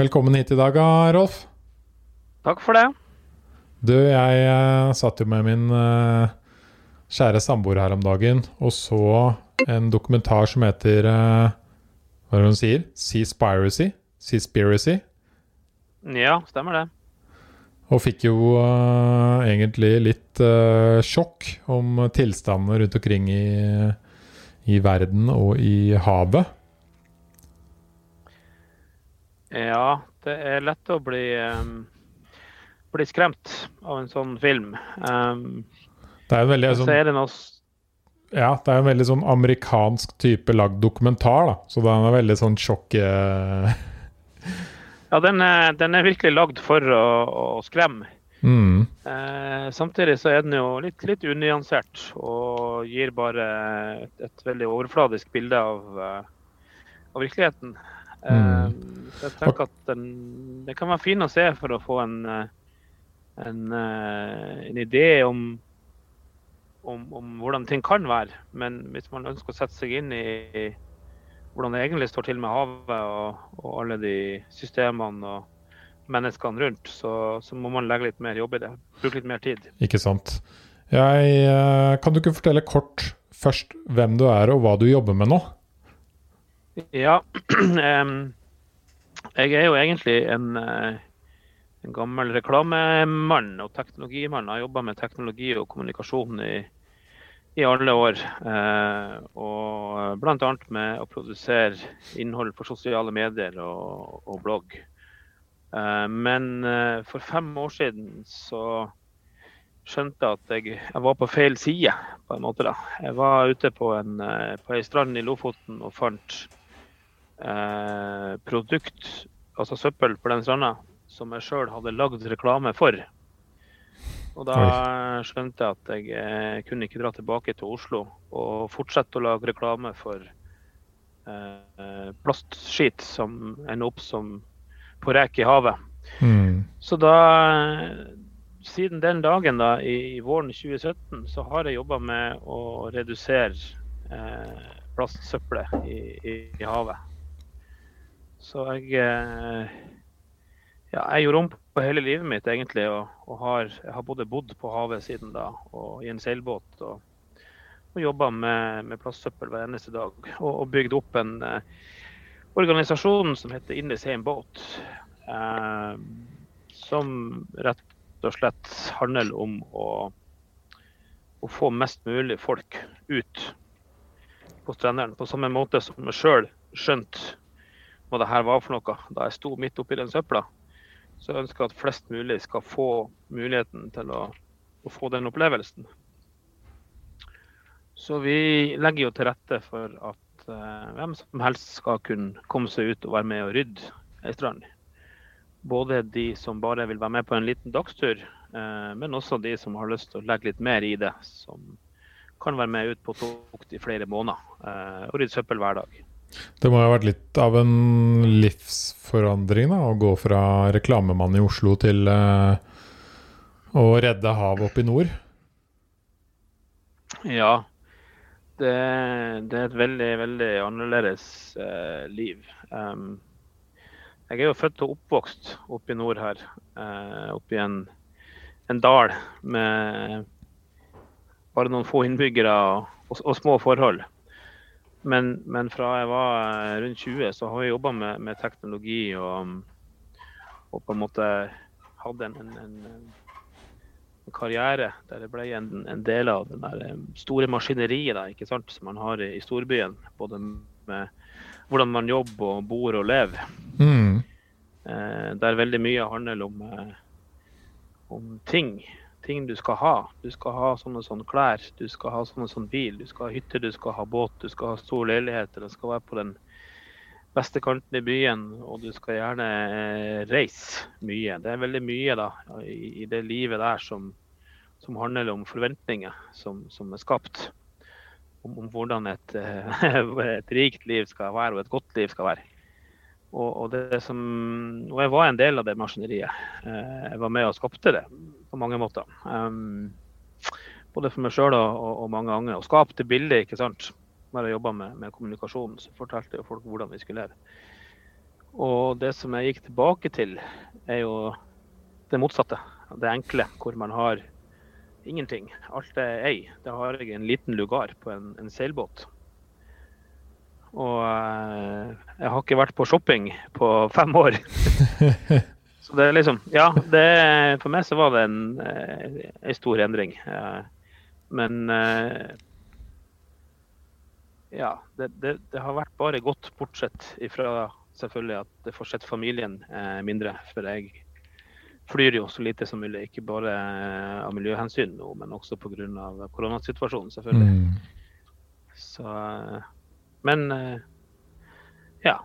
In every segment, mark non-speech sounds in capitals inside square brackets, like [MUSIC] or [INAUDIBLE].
Velkommen hit i dag, Rolf. Takk for det. Du, jeg uh, satt jo med min uh, kjære samboer her om dagen og så en dokumentar som heter uh, Hva er det hun sier? Seaspiracy? Seaspiracy? Ja, stemmer det. Og fikk jo egentlig litt sjokk om tilstandene rundt omkring i, i verden og i havet. Ja, det er lett å bli, um, bli skremt av en sånn film. Um, det er en veldig sånn, er det noe... Ja, det er en veldig sånn amerikansk type lagd dokumentar, da. Så den er veldig sånn sjokk... Uh... ja, den er, den er, virkelig lagd for å, å skremme. Mm. Eh, samtidig så er den jo litt, litt unyansert og gir bare et, et veldig overfladisk bilde av, uh, av virkeligheten. Mm. Eh, jeg tenker at den, det kan være fin å se for å få en, eh, en, eh, en idé om, om, om, hvordan ting kan være. Men hvis man ønsker å sette seg inn i hvordan det egentlig står til med havet og, og alle de systemene og menneskene rundt, så, så, må man legge litt mer jobb i det. Bruke litt mer tid. Ikke sant. Jeg, kan du ikke fortelle kort først hvem du er og hva du jobber med nå? Ja. [CLEARS THROAT] jeg er jo egentlig en, eh, en gammel reklamemann og teknologimann. Jeg har jobba med teknologi og kommunikasjon i, i alle år. Eh, og bl.a. med å produsere innhold for sosiale medier og, og blogg. Eh, men for fem år siden så skjønte jeg at jeg, jeg, var på feil side, på en måte. da. Jeg var ute på en, på ei strand i Lofoten og fant eh, produkt, altså søppel på den stranda, som jeg sjøl hadde lagd reklame for. Og da skjønte jeg at jeg eh, kunne ikke dra tilbake til Oslo og fortsette å lage reklame for eh, plastskit som ender opp som på rek i havet. Mm. Så da siden den dagen da, i, i våren 2017 så har jeg jobba med å redusere eh, plastsøppelet i, i, i, havet. Så jeg eh, ja, jeg gjorde om på hele livet mitt egentlig. Og, og har, jeg har både bodd på havet siden da og i en seilbåt. Og, og jobba med, med plastsøppel hver eneste dag. Og, og bygd opp en eh, organisasjon som heter In the Same Boat. Eh, som rett og slett handler om å, å få mest mulig folk ut på strendene. På samme måte som jeg sjøl skjønte hva det her var for noe da jeg sto midt oppi den søpla. Så jeg ønsker at flest mulig skal få muligheten til å, å få den opplevelsen. Så vi legger jo til rette for at eh, hvem som helst skal kunne komme seg ut og være med og rydde ei strand. Både de som bare vil være med på en liten dagstur, eh, men også de som har lyst til å legge litt mer i det. Som kan være med ut på tokt i flere måneder eh, og rydde søppel hver dag. Det må ha vært litt av en livsforandring da, å gå fra reklamemann i Oslo til uh, å redde havet oppe i nord? Ja. Det, det, er et veldig, veldig annerledes uh, liv. Um, jeg er jo født og oppvokst oppe i nord her. Uh, oppe i en, en dal med bare noen få innbyggere og, og, og små forhold. Men, men, fra jeg var eh, rundt 20, så har jeg jobba med, med, teknologi og, og, på en måte hadde en, en, en karriere der jeg ble en, en, del av det eh, store maskineriet da, som man har i, i storbyen. Både med hvordan man jobber og bor og lever. Mm. Eh, der veldig mye handler om, eh, om ting ting du skal ha. Du skal ha sånne sånne klær, du skal ha sånne sånn bil, du skal ha hytte, du skal ha båt, du skal ha stor leilighet. Du skal være på den beste kanten i byen, og du skal gjerne eh, reise mye. Det er veldig mye da, i, det livet der som, som handler om forventninger som, som er skapt. Om, om hvordan et, [LAUGHS] et, rikt liv skal være, og et godt liv skal være. Og, og, som, og jeg var en del av det maskineriet. Eh, jeg var med og skapte det på mange måter. Um, både for meg sjøl og, og, mange andre. Og skapte bildet, ikke sant. Når jeg jobba med, med, kommunikasjon, så fortalte jeg folk hvordan vi skulle leve. Og det som jeg gikk tilbake til, er jo det motsatte. Det enkle, hvor man har ingenting. Alt er ei. Da har jeg en liten lugar på en, en seilbåt. Og eh, jeg har ikke vært på shopping på fem år. [LAUGHS] så det er liksom Ja, det, for meg så var det en, eh, en stor endring. Eh, men eh, ja, det, det, det, har vært bare godt, bortsett ifra selvfølgelig at det får sett familien mindre. For jeg flyr jo så lite som mulig, ikke bare av miljøhensyn nå, men også pga. koronasituasjonen, selvfølgelig. Mm. Så Men ja.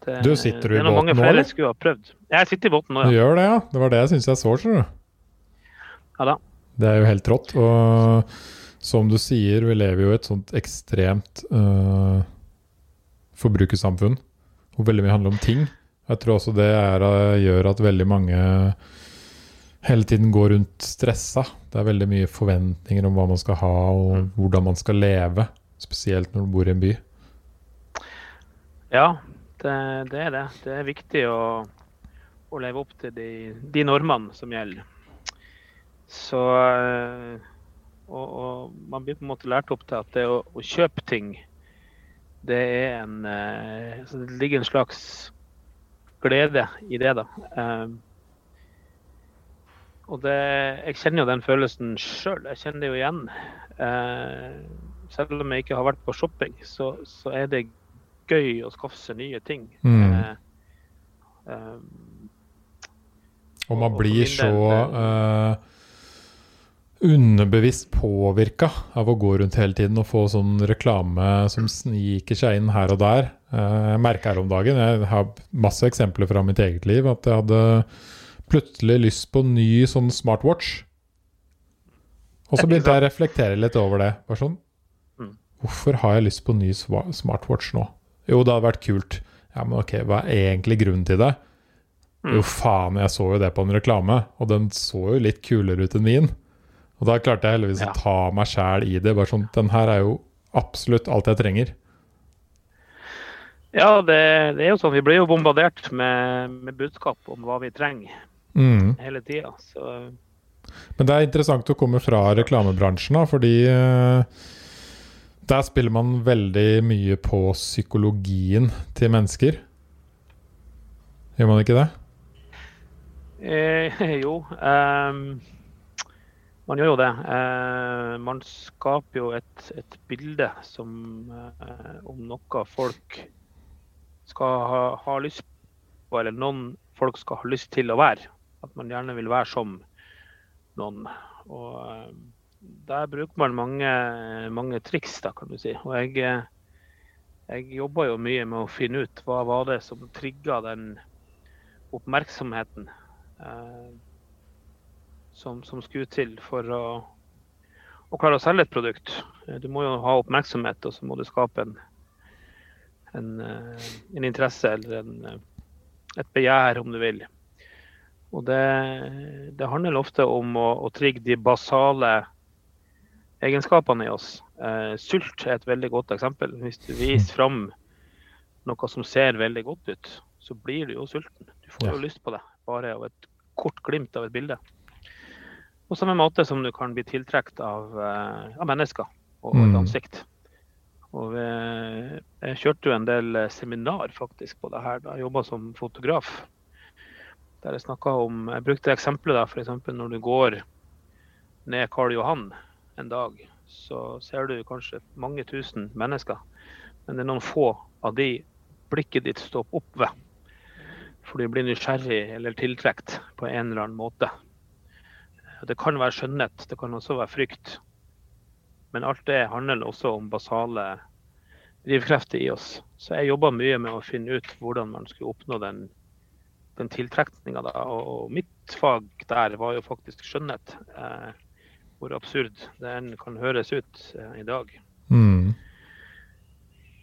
Det, du sitter du i båten nå, eller? Det er mange flere skulle ha prøvd. Jeg sitter i båten nå, ja. Du gjør det, ja? Det var det jeg syntes jeg så, tror du. Ja da. Det er jo helt rått. Og som du sier, vi lever jo i et sånt ekstremt uh, forbrukersamfunn hvor veldig mye handler om ting. Jeg tror også det er, gjør at veldig mange hele tiden går rundt stressa. Det er veldig mye forventninger om hva man skal ha og mm. hvordan man skal leve. Spesielt når du bor i en by. Ja, det, det er det. Det er viktig å, å leve opp til de, de, normene som gjelder. Så eh, og, og, man blir på en måte lært opp til at det å, å kjøpe ting det er en eh, så Det ligger en slags glede i det, da. Og det, jeg kjenner jo den følelsen sjøl. Jeg kjenner det jo igjen. Selv om jeg ikke har vært på shopping, så, så er det gøy å skaffe seg nye ting. Mm. Eh, eh, og man blir så eh, underbevisst påvirka av å gå rundt hele tiden og få sånn reklame som sniker seg inn her og der. Eh, jeg merker her om dagen, jeg har masse eksempler fra mitt eget liv, at jeg hadde plutselig lyst på ny sånn smartwatch. Og så begynte jeg å reflektere litt over det. Bare sånn mm. Hvorfor har jeg lyst på ny smartwatch nå? Jo, det hadde vært kult. Ja, men ok, hva er egentlig grunnen til det? Mm. Jo, faen, jeg så jo det på en reklame, og den så jo litt kulere ut enn min. Og da klarte jeg heldigvis ja. å ta meg sjæl i det. bare sånn, Den her er jo absolutt alt jeg trenger. Ja, det, det er jo sånn. Vi blir jo bombardert med, med budskap om hva vi trenger mm. hele tida. Men det er interessant å komme fra reklamebransjen, da, fordi uh, der spiller man veldig mye på psykologien til mennesker. Gjør man ikke det? Eh, [LAUGHS] jo. Um man gjør jo det. Eh, man skaper jo et, et bilde som eh, om noe folk skal ha, ha, lyst på, eller noen folk skal ha lyst til å være. At man gjerne vil være som noen. Og eh, der bruker man mange, mange, triks, da, kan du si. Og jeg, jeg jobber jo mye med å finne ut hva var det som trigga den oppmerksomheten. Eh, som, som skulle til for å, å, klare å selge et produkt. Du må jo ha oppmerksomhet, og så må du skape en, en, eh, en interesse eller en, et begjær, om du vil. Og det, det handler ofte om å, å, trigge de basale egenskapene i oss. Eh, sult er et veldig godt eksempel. Hvis du viser fram noe som ser veldig godt ut, så blir du jo sulten. Du får jo lyst på det, bare av et kort glimt av et bilde. På samme måte som du kan bli tiltrukket av, eh, av, mennesker og et mm. ansikt. Og jeg kjørte jo en del eh, seminar faktisk på det her da jeg jobba som fotograf. Der jeg snakka om Jeg brukte eksempelet da, f.eks. når du går ned Karl Johan en dag, så ser du kanskje mange tusen mennesker. Men det er noen få av de blikket ditt stopper opp ved. For du blir nysgjerrig eller tiltrukket på en eller annen måte. Det kan være skjønnhet, det kan også være frykt. Men alt det handler også om basale drivkrefter i oss. Så jeg jobba mye med å finne ut hvordan man skulle oppnå den, den tiltrekninga. Og, mitt fag der var jo faktisk skjønnhet. Eh, hvor absurd den kan høres ut eh, i dag. Mm.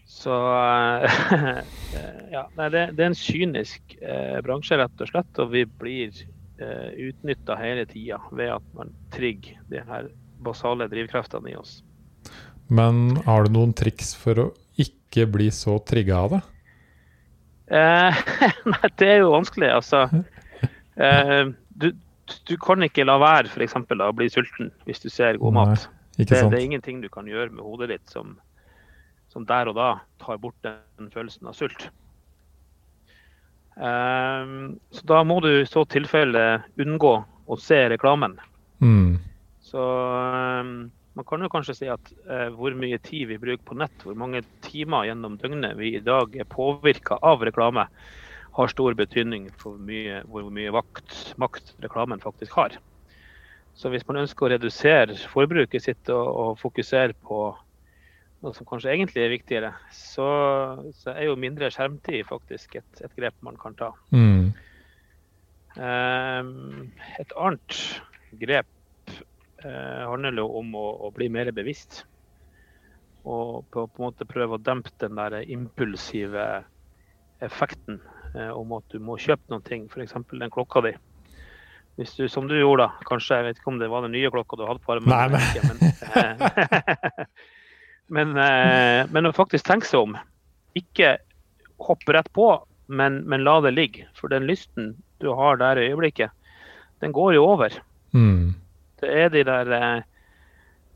Så eh, [LAUGHS] ja, det, det, er en kynisk eh, bransje, rett og slett. Og vi blir eh, utnytta hele tida ved at man trigger de her basale drivkreftene i oss. Men har du noen triks for å ikke bli så trigga av det? Eh, [LAUGHS] nei, det er jo vanskelig. Altså, [LAUGHS] eh, du, du, kan ikke la være for eksempel, å bli sulten hvis du ser god mat. Nei, det, det, er ingenting du kan gjøre med hodet ditt som, som der og da tar bort den følelsen av sult. Um, så da må du i så tilfelle unngå å se reklamen. Mm. Så um, man kan jo kanskje si at uh, hvor mye tid vi bruker på nett, hvor mange timer gjennom døgnet vi i dag er påvirka av reklame, har stor betydning for mye, hvor mye vakt, makt reklamen faktisk har. Så hvis man ønsker å redusere forbruket sitt og, og fokusere på noe som kanskje egentlig er viktigere, så, så er jo mindre skjermtid faktisk et, et grep man kan ta. Mm. Um, et annet grep uh, handler jo om å, å, bli mer bevisst. Og på, på, en måte prøve å dempe den der impulsive effekten om at du må kjøpe noen ting, f.eks. den klokka di. Hvis du, som du gjorde, da, kanskje, jeg vet ikke om det var den nye klokka du hadde på armen. Nei, nei. men, eh, [LAUGHS] men, eh, men, å faktisk tenke seg om. Ikke hoppe rett på, men, men, la det ligge. For den lysten du har der i øyeblikket, den går jo over. Mm. Det er de der eh,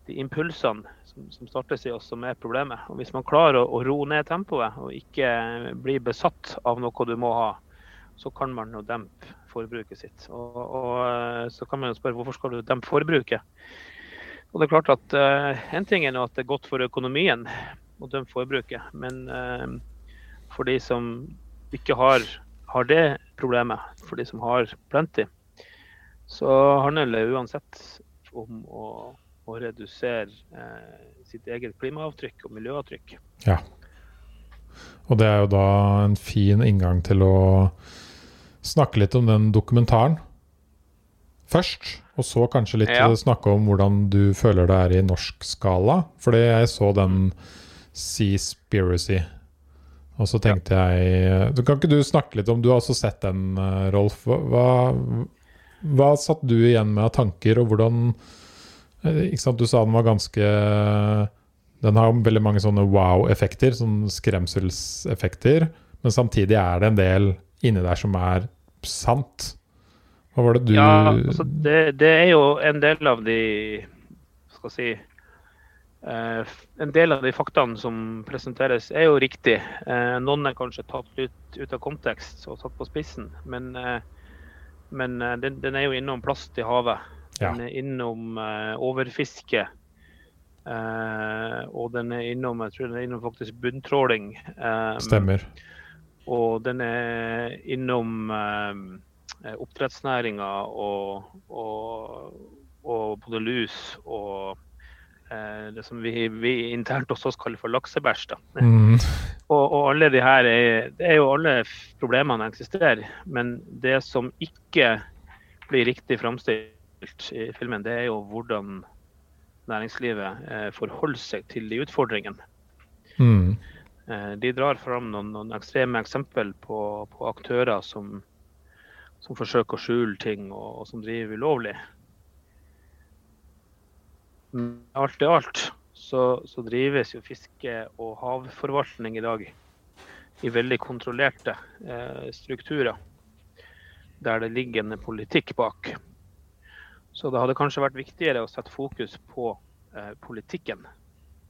de impulsene som, som startes i oss, som er problemet. Og Hvis man klarer å, å roe ned tempoet og ikke bli besatt av noe du må ha, så kan man jo dempe forbruket sitt. Og, og eh, Så kan man jo spørre hvorfor skal du dempe forbruket? Og det er klart at uh, En ting er at det er godt for økonomien å dempe forbruket, men uh, for de som ikke har, har det problemet, for de som har plenty, så handler det uansett om å, å redusere eh, sitt eget klimaavtrykk og miljøavtrykk. Ja. Og det er jo da en fin inngang til å snakke litt om den dokumentaren først. Og så kanskje litt ja. snakke om hvordan du føler det er i norsk skala. Fordi jeg så den Seaspiracy. Og så tenkte jeg Kan ikke du snakke litt om Du har også sett den, eh, Rolf. Hva, hva satt du igjen med av tanker, og hvordan ikke sant, Du sa den var ganske Den har veldig mange sånne wow-effekter, sånne skremselseffekter. Men samtidig er det en del inni der som er sant. Hva var det du Ja, altså det, det er jo en del av de Skal si Uh, en del av de faktaene som presenteres, er jo riktig. Uh, noen er kanskje tatt ut, ut, av kontekst og satt på spissen. Men uh, men den, den, er jo innom plast i havet. Den er innom uh, overfiske. Uh, og den er innom jeg tror den er innom faktisk bunntråling. Stemmer. Og den er innom oppdrettsnæringa og, og, og både lus og det som vi, vi, internt hos oss kaller for laksebæsj. Mm. [LAUGHS] Og, og, alle de her er, det er jo alle problemene eksisterer. Men det som ikke blir riktig framstilt i filmen, det er jo hvordan næringslivet eh, forholder seg til de utfordringene. Mm. Eh, de drar fram noen, noen ekstreme eksempel på, på aktører som, som, forsøker å skjule ting og, og som driver ulovlig alt i alt så, så, drives jo fiske- og havforvaltning i dag i veldig kontrollerte eh, strukturer. Der det ligger en politikk bak. Så det hadde kanskje vært viktigere å sette fokus på eh, politikken.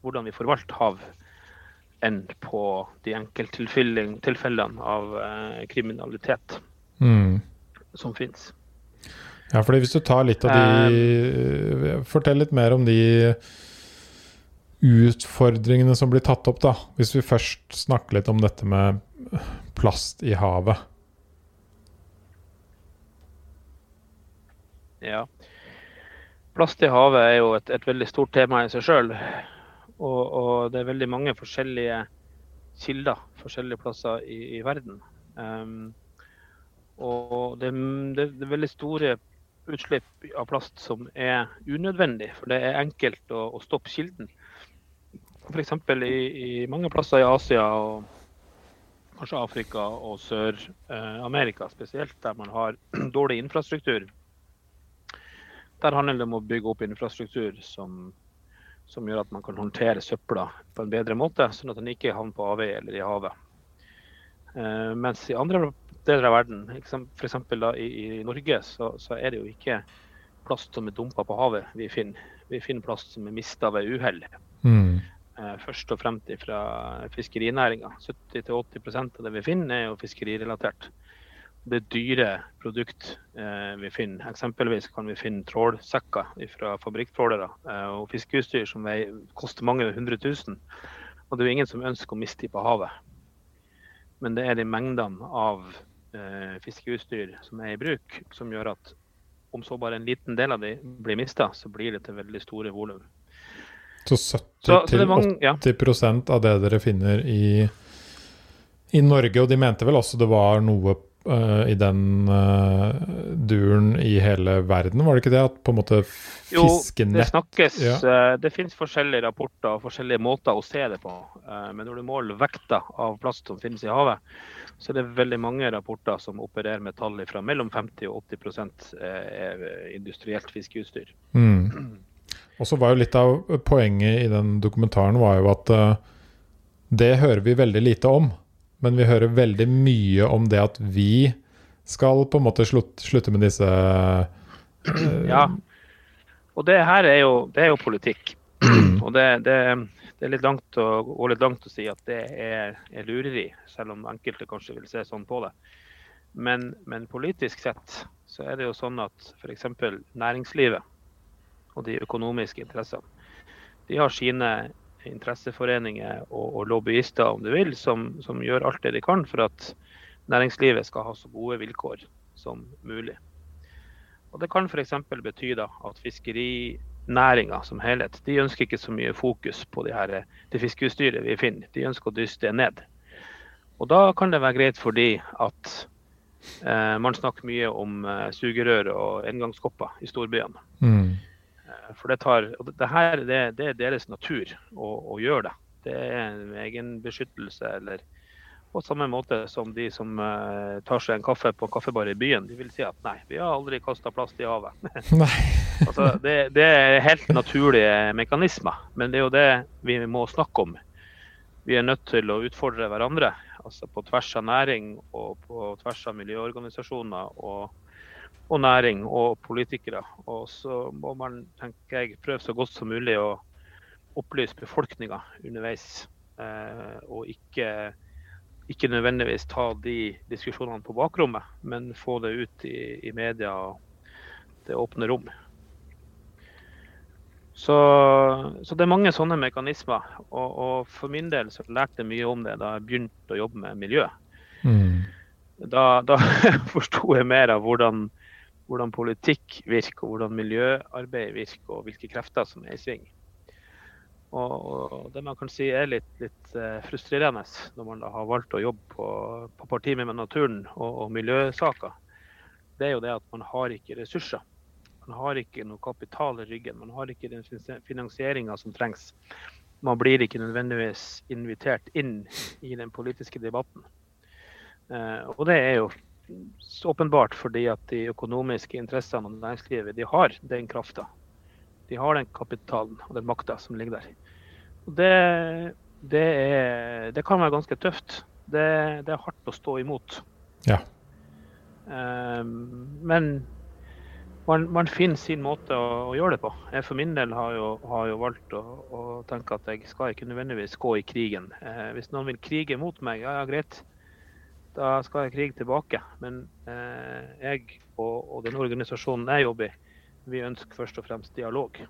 Hvordan vi forvalter hav, enn på de enkelttilfellene av eh, kriminalitet mm. som finnes. Ja, fordi hvis du tar litt av de um, Fortell litt mer om de utfordringene som blir tatt opp, da. Hvis vi først snakker litt om dette med plast i havet. Ja. Plast i havet er jo et, et veldig stort tema i seg sjøl. Og, og, det er veldig mange forskjellige kilder forskjellige plasser i, i verden. Um, og det, det, det, er veldig store utslipp av plast som er unødvendig, for det er enkelt å, å stoppe kilden. F.eks. I, i mange plasser i Asia og kanskje Afrika og Sør-Amerika spesielt, der man har [CLEARS THROAT] dårlig infrastruktur. Der handler det om å bygge opp infrastruktur som, som gjør at man kan håndtere søpla på en bedre måte, sånn at den ikke havner på avveie eller i havet. Uh, mens i andre deler av verden, f.eks. I, i Norge, så, så, er det jo ikke plast som er dumpa på havet vi finner. Vi finner plast som er mista ved uhell. Mm. Uh, først og fremst fra fiskerinæringa. 70-80% av det vi finner er jo fiskerirelatert. Det dyre produkt eh, vi finner. Eksempelvis kan vi finne trålsekker fra fabrikktrålere eh, og fiskeutstyr som veier, koster mange hundre tusen. Og det er jo ingen som ønsker å miste dem på havet. Men det er de mengdene av eh, fiskeutstyr som er i bruk, som gjør at om så bare en liten del av de blir mista, så blir det til veldig store volum. Så 70-80 ja. av det dere finner i, i Norge, og de mente vel også det var noe uh, i den uh, duren i hele verden, var det ikke det? At på en måte fiskenett Jo, det snakkes. Ja. Uh, det finnes forskjellige rapporter og forskjellige måter å se det på. men når du måler vekta av plast som finnes i havet, så er det veldig mange rapporter som opererer med tall fra mellom 50 og 80 er industrielt fiskeutstyr. Mm. [CLEARS THROAT] Og så var jo litt av poenget i den dokumentaren var jo at det hører vi veldig lite om. Men vi hører veldig mye om det at vi skal på en måte slutte med disse uh, Ja. Og det her er jo, det er jo politikk. [CLEARS THROAT] Og det, det, det, er litt langt å, gå litt langt å si at det er, er, lureri, selv om enkelte kanskje vil se sånn på det. Men, men politisk sett så er det jo sånn at f.eks. næringslivet og de økonomiske interessene, de har sine interesseforeninger og, og, lobbyister, om du vil, som, som, gjør alt det de kan for at næringslivet skal ha så gode vilkår som mulig. Og Det kan f.eks. bety da at fiskerinæringa som helhet de ønsker ikke så mye fokus på her, det fiskeutstyret vi finner. De ønsker å dyste det ned. Og Da kan det være greit fordi at eh, man snakker mye om eh, sugerør og engangskopper i storbyene. Mm. For det, tar, det her det, det, er deres natur å, å, gjøre det. Det er en egenbeskyttelse. eller på samme måte som de som uh, tar seg en kaffe på en kaffebar i byen. De vil si at nei, vi har aldri kasta plast i havet. [LAUGHS] altså, det, det, er helt naturlige mekanismer, men det er jo det vi må snakke om. Vi er nødt til å utfordre hverandre, altså på tvers av næring og på tvers av miljøorganisasjoner. og og næring og politikere. Og så må man tenker jeg, prøve så godt som mulig å opplyse befolkninga underveis. Eh, og ikke, ikke, nødvendigvis ta de diskusjonene på bakrommet, men få det ut i, i media og det åpne rom. Så, så, det er mange sånne mekanismer. Og, og, for min del så lærte jeg mye om det da jeg begynte å jobbe med miljø. Mm. Da, da [LAUGHS] forsto jeg mer av hvordan hvordan politikk virker, og hvordan miljøarbeid virker, og hvilke krefter som er i sving. Og, og Det man kan si er litt, litt uh, frustrerende når man har valgt å jobbe på, på parti med naturen og, og, miljøsaker, det er jo det at man har ikke ressurser. Man har ikke noe kapital i ryggen. Man har ikke den finansieringa som trengs. Man blir ikke nødvendigvis invitert inn i den politiske debatten. Uh, og det er jo åpenbart fordi at de økonomiske interessene og næringslivet de har den krafta. De har den kapitalen og den makta som ligger der. Det, det, er, det, kan være ganske tøft. Det, det, er hardt å stå imot. Ja. Um, men man, man, finner sin måte å, å, gjøre det på. Jeg for min del har jo, har jo valgt å, å, tenke at jeg skal ikke nødvendigvis gå i krigen. Eh, hvis noen vil krige mot meg, ja, ja greit da skal jeg krige tilbake. Men eh, jeg og, og, den organisasjonen jeg jobber i, vi ønsker først og fremst dialog.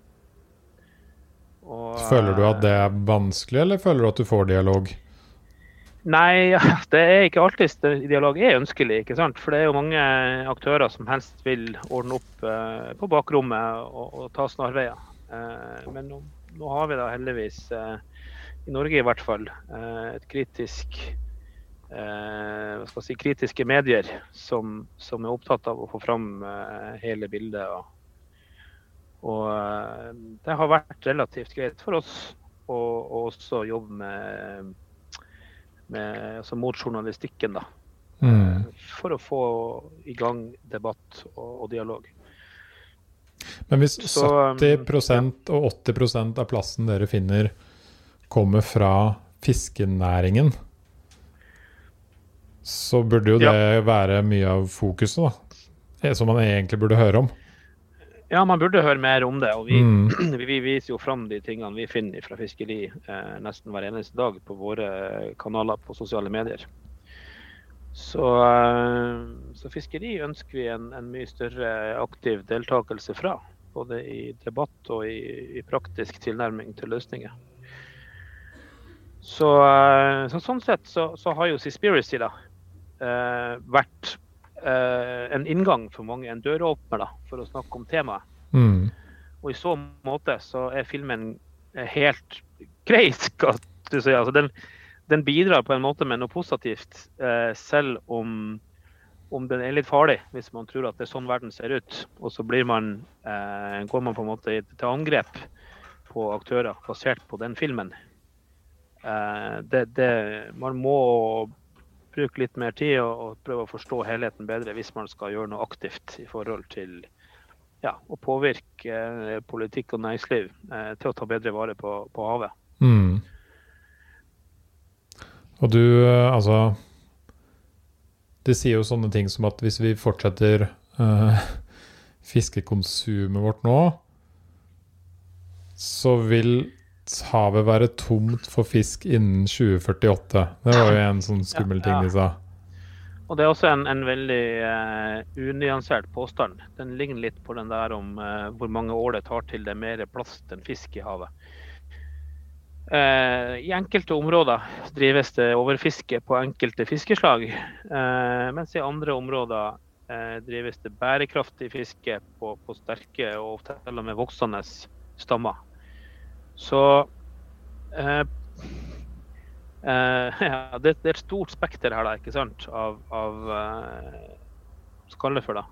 Og, føler du at det er vanskelig, eller føler du at du får dialog? Nei, [LAUGHS] det er ikke alltid dialog er ønskelig. ikke sant? For det er jo mange aktører som helst vil ordne opp eh, på bakrommet og, og ta snarveier. Eh, men nå, nå, har vi da heldigvis, eh, i Norge i hvert fall, eh, et kritisk eh, si, kritiske medier som, som, er opptatt av å få fram eh, hele bildet. Og, og eh, det har vært relativt greit for oss å, og også jobbe med, med altså mot journalistikken, da. Mm. For å få i gang debatt og, og dialog. Men hvis Så, 70 og 80% av plassen dere finner, kommer fra fiskenæringen, så burde jo det være mye av fokuset, da. Det Som man egentlig burde høre om. Ja, man burde høre mer om det. Og vi, Mm. [CLEARS THROAT] vi viser jo fram de tingene vi finner fra fiskeri eh, nesten hver eneste dag på våre kanaler på sosiale medier. Så, eh, så fiskeri ønsker vi en, en mye større aktiv deltakelse fra. Både i debatt og i, i praktisk tilnærming til løsninger. Så, eh, så sånn sett så, så har jo Seaspiracy da eh, vært eh, en inngang for mange, en døråpner da, for å snakke om temaet. Mm. Og i så måte så er filmen eh, helt grei, skal du si. Altså, den, den bidrar på en måte med noe positivt, eh, selv om, om den er litt farlig, hvis man tror at det er sånn verden ser ut. Og så blir man, eh, går man på en måte til angrep på aktører basert på den filmen. Eh, det, det, man må bruke litt mer tid og, og prøve å forstå helheten bedre hvis man skal gjøre noe aktivt i forhold til ja, å påvirke eh, politikk og næringsliv eh, til å ta bedre vare på, på havet. Mm. Og du, eh, altså Det sier jo sånne ting som at hvis vi fortsetter eh, [LAUGHS] fiskekonsumet vårt nå, så vil havet være tomt for fisk innen 2048. Det var jo en sånn skummel ting de sa. Og Det er også en, en veldig uh, unyansert påstand. Den ligner litt på den der om uh, hvor mange år det tar til det er mer plast enn fisk i havet. Uh, I enkelte områder drives det overfiske på enkelte fiskeslag, mens i andre områder drives det bærekraftig fiske på, på sterke og til og med voksende stammer. Så eh, Eh, [LAUGHS] ja, det, det er et stort spekter her da, ikke sant, av, av eh, skal det for da,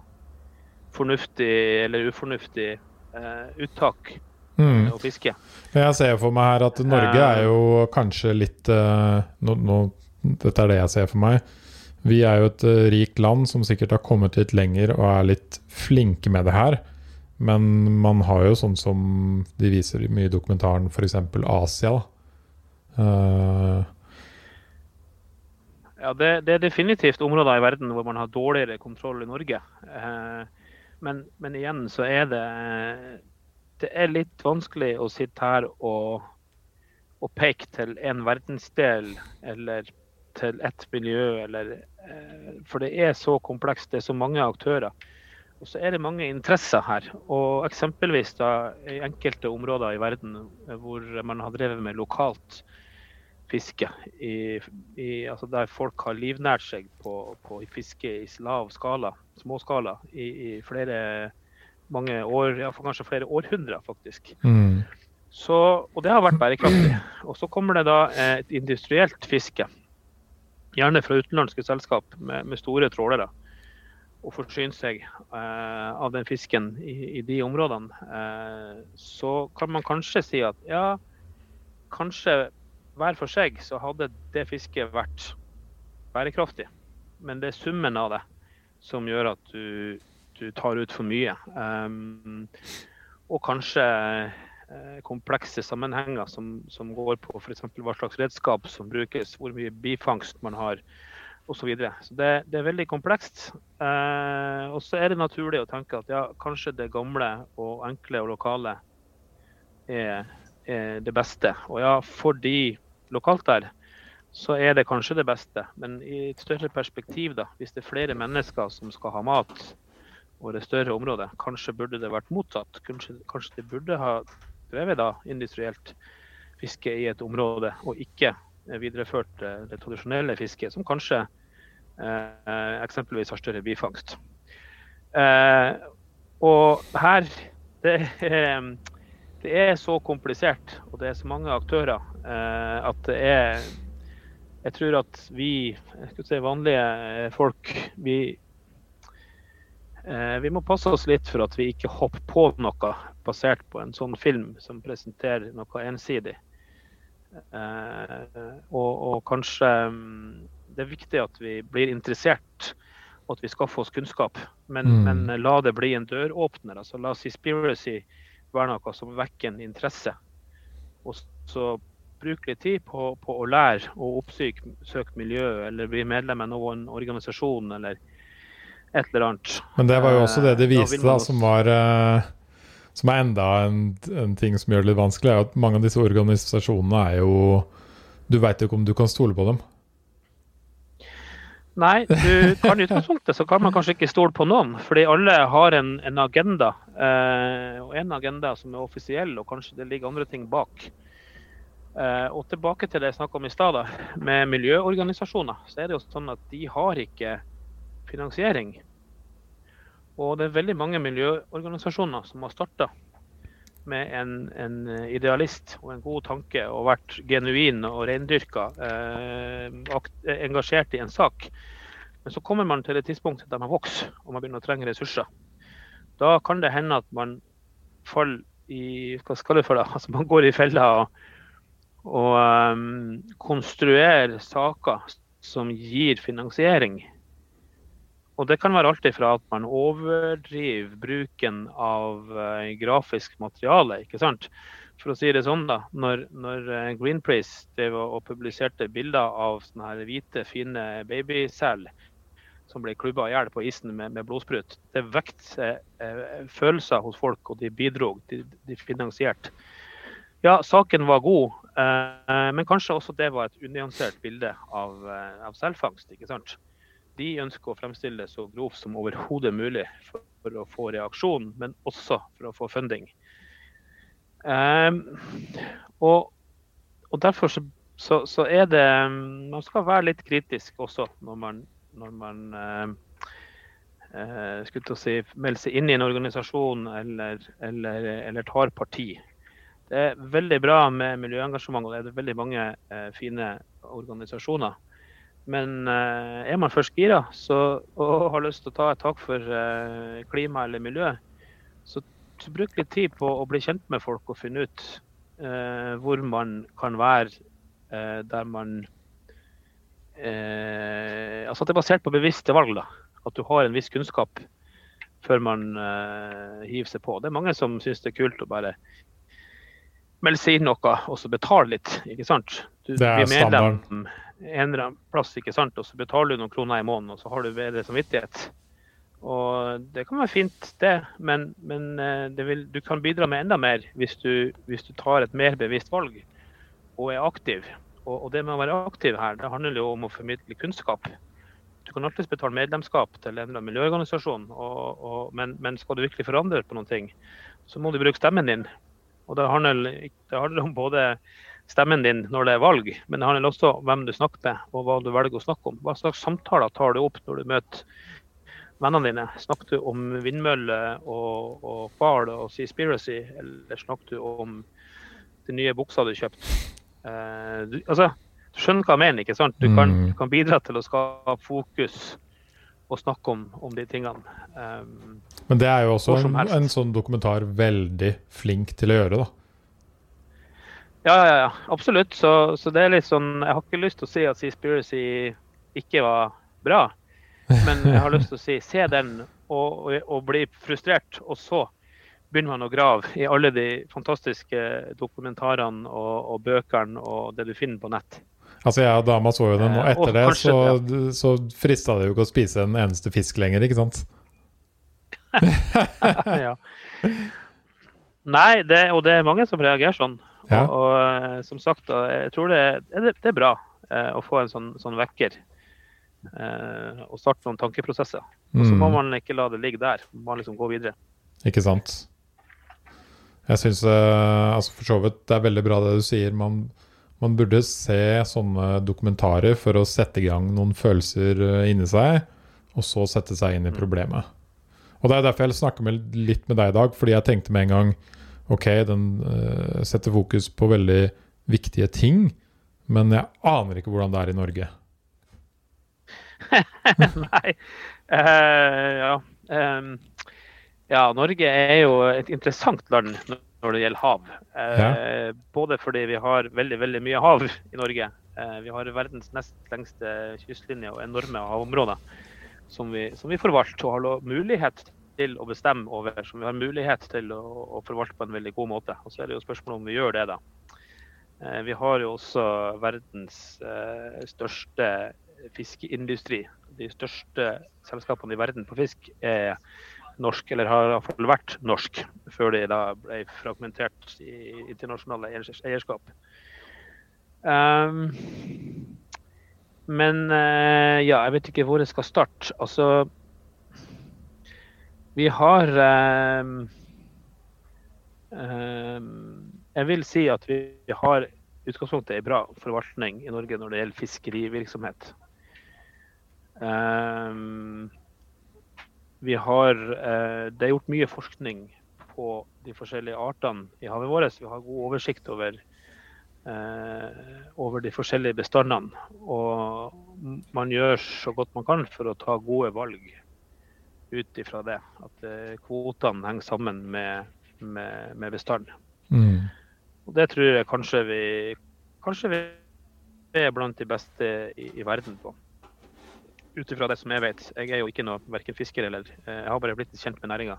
fornuftig eller ufornuftig eh, uttak Mm. og fiske. Men jeg ser for meg her at Norge er jo kanskje litt eh, nå, nå, Dette er det jeg ser for meg. Vi er jo et eh, rikt land som sikkert har kommet litt lenger og er litt flinke med det her. Men man har jo sånn som de viser mye i dokumentaren, f.eks. Asia. Eh, Ja, det, det er definitivt områder i verden hvor man har dårligere kontroll i Norge. Uh, men, men igjen så er det det er litt vanskelig å sitte her og, og peke til en verdensdel eller til ett miljø, eller uh, For det er så komplekst, det er så mange aktører. Og så er det mange interesser her. Og eksempelvis da, i enkelte områder i verden eh, hvor man har drevet med lokalt fiske, i, i, altså der folk har livnært seg på, på fiske i lav skala, småskala, i, i flere mange år, ja, kanskje flere århundrer faktisk. mm. Så, og det har vært bærekraftig. Og så kommer det da eh, et industrielt fiske, gjerne fra utenlandske selskap med, med store trålere, og forsyne seg eh, av den fisken i, i de områdene. Eh, så kan man kanskje si at ja, kanskje hver for seg så hadde det fisket vært bærekraftig. Men det er summen av det som gjør at du, du tar ut for mye. Um, og kanskje eh, komplekse sammenhenger som, som går på f.eks. hva slags redskap som brukes, hvor mye bifangst man har osv. Så, videre. så det, det er veldig komplekst. Eh, og så er det naturlig å tenke at ja, kanskje det gamle og enkle og lokale er, er det beste. Og ja, for de lokalt der, så er det kanskje det beste. Men i et større perspektiv, da, hvis det er flere mennesker som skal ha mat og det større området, kanskje burde det vært motsatt. Kanskje, kanskje det burde ha drevet da industrielt fiske i et område, og ikke videreført eh, det tradisjonelle fisket, som kanskje eksempelvis har større bifangst. Eh, og her det det er så komplisert, og det er så mange aktører, eh, at det er Jeg tror at vi si vanlige folk, vi Eh, vi må passe oss litt for at vi ikke hopper på noe basert på en sånn film som presenterer noe ensidig. Eh, og, og kanskje mm, det er viktig at vi blir interessert og at vi skaffer oss kunnskap. Men, Mm. men la det bli en døråpner. altså La Seaspiracy være noe som vekker en interesse. Og så bruk litt tid på, på å lære og oppsøke miljø, eller bli medlem av noen organisasjon eller et eller annet. Men det var jo også det de viste, da da, som var eh, Som er enda en, en ting som gjør det litt vanskelig, er at mange av disse organisasjonene er jo Du veit jo ikke om du kan stole på dem. Nei, du kan i utgangspunktet så kan man kanskje ikke stole på noen, fordi alle har en, en agenda. Eh, og en agenda som er offisiell, og kanskje det ligger andre ting bak. Eh, og tilbake til det jeg snakka om i stad, med miljøorganisasjoner. Så er det jo sånn at de har ikke finansiering. Og det er veldig mange miljøorganisasjoner som har starta med en, en idealist og en god tanke og vært genuin og reindyrka, eh, eh, engasjert i en sak. Men så kommer man til et tidspunkt der man vokser og man begynner å trenge ressurser. Da kan det hende at man faller i Hva skal det for [LAUGHS] det? Altså man går i fella og, og um, konstruerer saker som gir finansiering. Og det kan være alt ifra at man overdriver bruken av eh, grafisk materiale. ikke sant? For å si det sånn, da. Når, når eh, Greenpeace drev og publiserte bilder av sånne her hvite, fine babysel som ble klubba i hjel på isen med, med blodsprut, det vekte eh, følelser hos folk, og de bidro. De, de finansierte. Ja, saken var god, eh, men kanskje også det var et unyansert bilde av, eh, av selvfangst. ikke sant? De ønsker å fremstille det så grovt som overhodet mulig for, for å få reaksjon, men også for å få funding. Um, og, og derfor så, så, så er det Man skal være litt kritisk også når man, når man uh, uh, si, melder seg inn i en organisasjon eller, eller, eller tar parti. Det er veldig bra med miljøengasjement, og det er veldig mange eh, fine organisasjoner. Men eh, er man først gira så, og har lyst til å ta et tak for eh, klima eller miljø, så, så bruk litt tid på å bli kjent med folk og finne ut eh, hvor man kan være eh, der man eh, Altså at det er basert på bevisste valg. da. At du har en viss kunnskap før man eh, hiver seg på. Det er mange som syns det er kult å bare melde seg inn noe og så betale litt. ikke sant? Du Det er medlem en eller annen plass, ikke sant? og så betaler du noen kroner i måneden, og så har du bedre samvittighet. Og Det kan være fint, det, men, men eh, det vil, du kan bidra med enda mer hvis du, hvis du tar et mer bevisst valg og er aktiv. Og, og det med å være aktiv her, det handler jo om å formidle kunnskap. Du kan alltids betale medlemskap til en miljøorganisasjon, og, og, men, men skal du virkelig forandre på noen ting, så må du bruke stemmen din. Og det handler, det handler om både stemmen din når det er valg, men det handler også om hvem du snakker med, og hva du velger å snakke om. Hva slags samtaler tar du opp når du møter vennene dine? Snakker du om vindmøller og, og hval og Seaspiracy, eller snakker du om de nye buksa du kjøpte? Eh, du, altså, du skjønner hva jeg mener, ikke sant? Du kan, Mm. du kan bidra til å skape fokus og snakke om, om de tingene. Um, Men det er jo også en, en sånn dokumentar veldig flink til å gjøre, da. Ja, ja, ja, absolutt. Så, så det er litt sånn Jeg har ikke lyst til å si at Seaspiracy ikke var bra. Men jeg har lyst til å si se den og, og, og bli frustrert. Og så begynner man å grave i alle de fantastiske dokumentarene og, og bøkene og det du finner på nett. Altså, jeg og dama så jo den, og Eh, etter det så, så frista det jo ikke å spise en eneste fisk lenger, ikke sant? [LAUGHS] ja. Nei, det, og det er mange som reagerer sånn. Ja. Og, og eh, som sagt, jeg tror det, det, det er bra eh, å få en sånn, sånn vekker. Eh, og starte noen tankeprosesser. Og så må Mm. man ikke la det ligge der. Man liksom gå videre. Ikke sant? Jeg syns altså for så vidt det er veldig bra det du sier. Man, man burde se sånne dokumentarer for å sette i gang noen følelser eh, inni seg, og så sette seg inn i problemet. Og Det er derfor jeg snakker med, litt med deg i dag, fordi jeg tenkte med en gang Ok, den uh, setter fokus på veldig viktige ting, men jeg aner ikke hvordan det er i Norge. [LAUGHS] Nei. Uh, ja. Um, ja, Norge er jo et interessant land når det gjelder hav. Eh, Både fordi vi har veldig, veldig mye hav i Norge. Vi har verdens nest lengste kystlinje og enorme havområder som vi, som vi forvalter og har mulighet til å bestemme over. Som vi har mulighet til å, å forvalte på en veldig god måte. Og så er det jo spørsmålet om vi gjør det, da. Eh, vi har jo også verdens eh, største fiskeindustri. De største selskapene i verden på fisk er norsk, eller har iallfall vært norsk, før de da ble fragmentert i internasjonale eierskap. Um, men uh, ja, jeg vet ikke hvor jeg skal starte. Altså Vi har um, um, Jeg vil si at vi har utgangspunktet er bra forvaltning i Norge når det gjelder fiskerivirksomhet. Um, vi har, uh, det er gjort mye forskning på de forskjellige artene i havet vårt. Vi har god oversikt over, uh, over de forskjellige bestandene. Og man gjør så godt man kan for å ta gode valg ut ifra det. At uh, kvotene henger sammen med, med, med bestanden. Mm. Og det tror jeg kanskje vi, kanskje vi er blant de beste i, i verden på. Ut ifra det som jeg vet. Jeg er jo ikke noe verken fisker eller eh, Jeg har bare blitt kjent med næringa.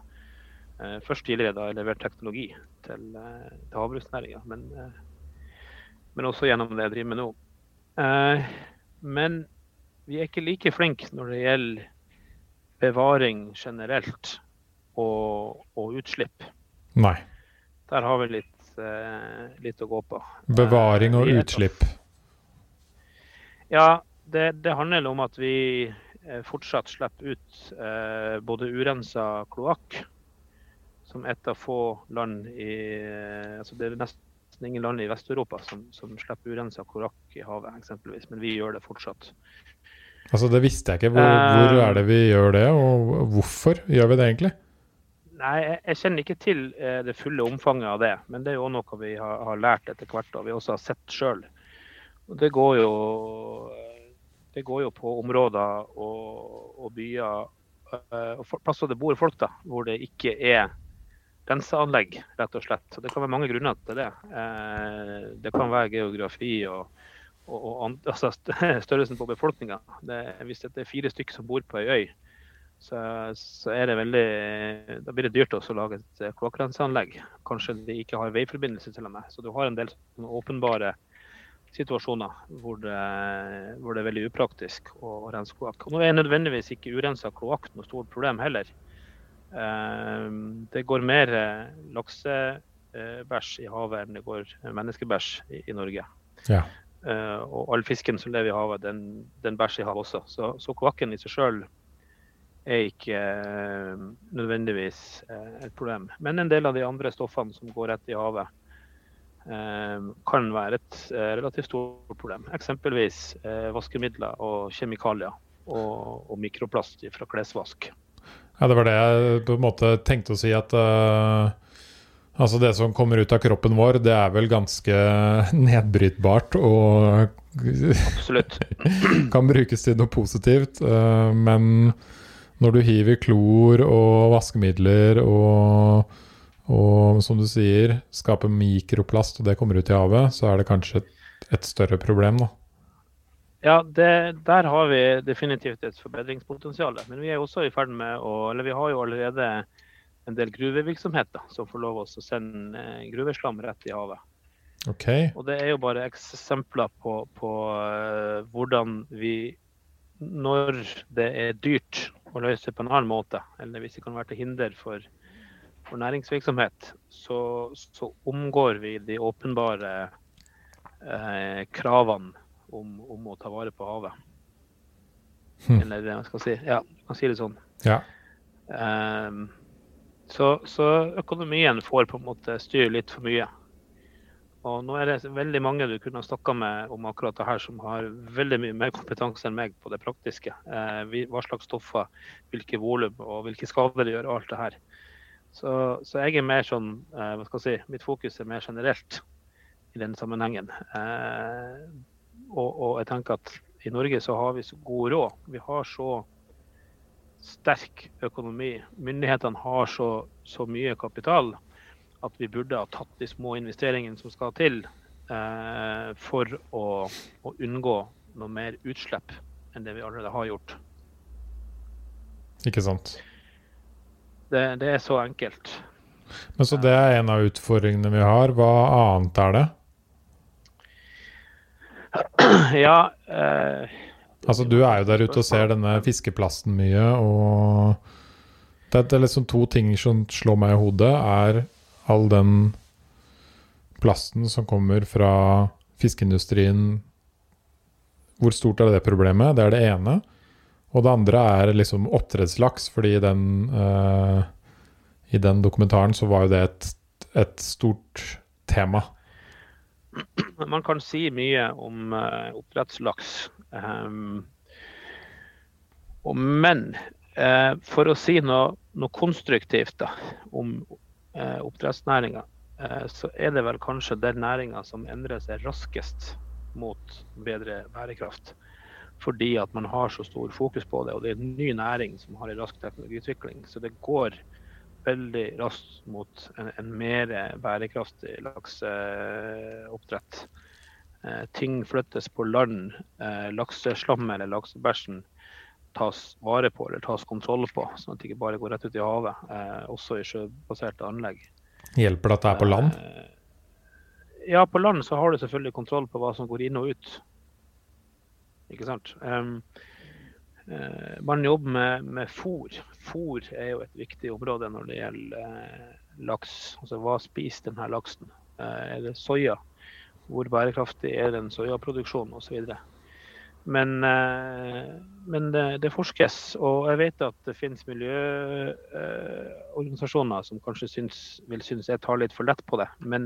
Eh, først tidligere da jeg leverte teknologi til, eh, til havbruksnæringa, men, men, også gjennom det jeg driver med nå. Men vi er ikke like flinke når det gjelder bevaring generelt og, og utslipp. Nei. Der har vi litt Eh, litt å gå på. Bevaring og eh, utslipp? Ja, det, det, handler om at vi eh, fortsatt slipper ut eh, både urensa kloakk, som et av få land i altså Det er nesten ingen land i Vest-Europa som, som, slipper urensa kloakk i havet, eksempelvis, men vi gjør det fortsatt. Altså Det visste jeg ikke. Hvor, hvor er det vi gjør det, og hvorfor gjør vi det egentlig? Nei, jeg kjenner ikke til eh, det fulle omfanget av det. Men det er jo noe vi har, har lært etter hvert og vi også har sett sjøl. Det, går jo, det går jo på områder og, og byer eh, og plasser det bor folk, da, hvor det ikke er renseanlegg, rett og slett. Så det kan være mange grunner til det. Eh, det kan være geografi og, og, og [LAUGHS] altså størrelsen på befolkninga. Hvis det er fire stykker som bor på ei øy, så, så, er det veldig Da blir det dyrt å lage et eh, kloakkrenseanlegg. Kanskje de ikke har veiforbindelse til og med. Så du har en del åpenbare situasjoner hvor det, hvor det, er veldig upraktisk å, å rense kloakk. Nå er nødvendigvis ikke urensa kloakk noe stort problem heller. Eh, det går mer eh, laksebæsj i havet enn det går menneskebæsj i, i Norge. Ja. Og all fisken som lever i havet, den, den bæsjer i havet også. Så, så kloakken i seg sjøl er ikke eh, nødvendigvis eh, et problem. Men en del av de andre stoffene som går rett i havet, eh, kan være et relativt stort problem. Eksempelvis vaskemidler og kjemikalier og, og mikroplast fra klesvask. Ja, Det var det jeg på en måte tenkte å si. at uh, altså Det som kommer ut av kroppen vår, det er vel ganske [LAUGHS] nedbrytbart og Absolutt. [CLEARS THROAT] kan brukes til noe positivt. Uh, men når du hiver klor og vaskemidler og, og som du sier, skaper mikroplast, og det kommer ut i havet, så er det kanskje et, et større problem, da. Ja, det, der har vi definitivt et forbedringspotensial. Men vi er også i ferd med å Eller vi har jo allerede en del gruvevirksomheter som får lov å sende eh, gruveslam rett i havet. Okay. Og det er jo bare eksempler på, på uh, hvordan vi, når det er dyrt å løse på en annen måte, eller hvis det kan være til hinder for, for næringsvirksomhet, så, så, omgår vi de åpenbare eh, kravene om, om, å ta vare på havet. Hmm. Eller hva skal jeg si? Ja, du kan si det sånn. Ja. Um, så, så, økonomien får på en måte styre litt for mye. Og nå er det veldig mange du kunne ha snakka med om akkurat det her, som har veldig mye mer kompetanse enn meg på det praktiske. Eh, hva slags stoffer, hvilke volum og hvilke skader det gjør, og alt det her. Så, så, jeg er mer sånn, eh, hva skal jeg si, mitt fokus er mer generelt i den sammenhengen. Eh, og, og, jeg tenker at i Norge så har vi så god råd. Vi har så sterk økonomi. Myndighetene har så, så mye kapital at vi burde ha tatt de små investeringene som skal til eh, for å, å, unngå noe mer utslipp enn det vi allerede har gjort. Ikke sant. Det, det er så enkelt. Men Så det er en av utfordringene vi har. Hva annet er det? [CLEARS THROAT] Ja eh, Altså, du er jo der ute og ser denne fiskeplasten mye, og det, er liksom to ting som slår meg i hodet, er all den plasten som kommer fra fiskeindustrien. Hvor stort er det problemet? Det er det ene. Og det andre er liksom oppdrettslaks, fordi den, uh, i den dokumentaren så var jo det et, et stort tema. Man kan si mye om uh, oppdrettslaks. Um, men uh, for å si noe, noe konstruktivt da, om uh, oppdrettsnæringa, så er det vel kanskje den næringa som endrer seg raskest mot bedre bærekraft. Fordi at man har så stor fokus på det. Og det er en ny næring som har en rask teknologiutvikling. Så det går veldig raskt mot en, en mer bærekraftig lakseoppdrett. Eh, ting flyttes på land. Eh, lakseslammet eller laksebæsjen tas vare på eller tas kontroll på, sånn at det ikke bare går rett ut i havet. Eh, også i sjøbaserte anlegg. Hjelper det at det er på land? Eh, ja, på land så har du selvfølgelig kontroll på hva som går inn og ut. Ikke sant. Um, uh, man jobber med, med fôr. Fôr er jo et viktig område når det gjelder uh, laks. Altså hva spiser denne laksen? Uh, er det soya? Hvor bærekraftig er den soyaproduksjonen osv. Men, men det, det, forskes, og jeg vet at det finnes miljøorganisasjoner som kanskje syns, vil synes jeg tar litt for lett på det. Men,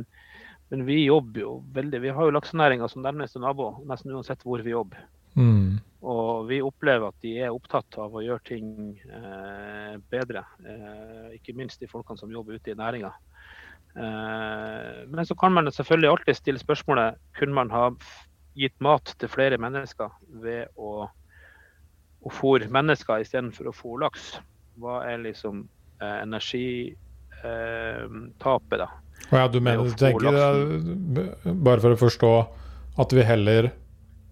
men vi jobber jo veldig. Vi har jo laksenæringa som nærmeste nabo, nesten uansett hvor vi jobber. Mm. Og vi opplever at de er opptatt av å gjøre ting eh, bedre. Eh, ikke minst de folkene som jobber ute i næringa. Eh, men så kan man selvfølgelig alltid stille spørsmålet kunne man ha gitt mat til flere mennesker ved å, å fôre mennesker istedenfor å fôre laks. Hva er liksom eh, energitapet, da? Oh ja, du mener du tenker, bare for å forstå, at vi heller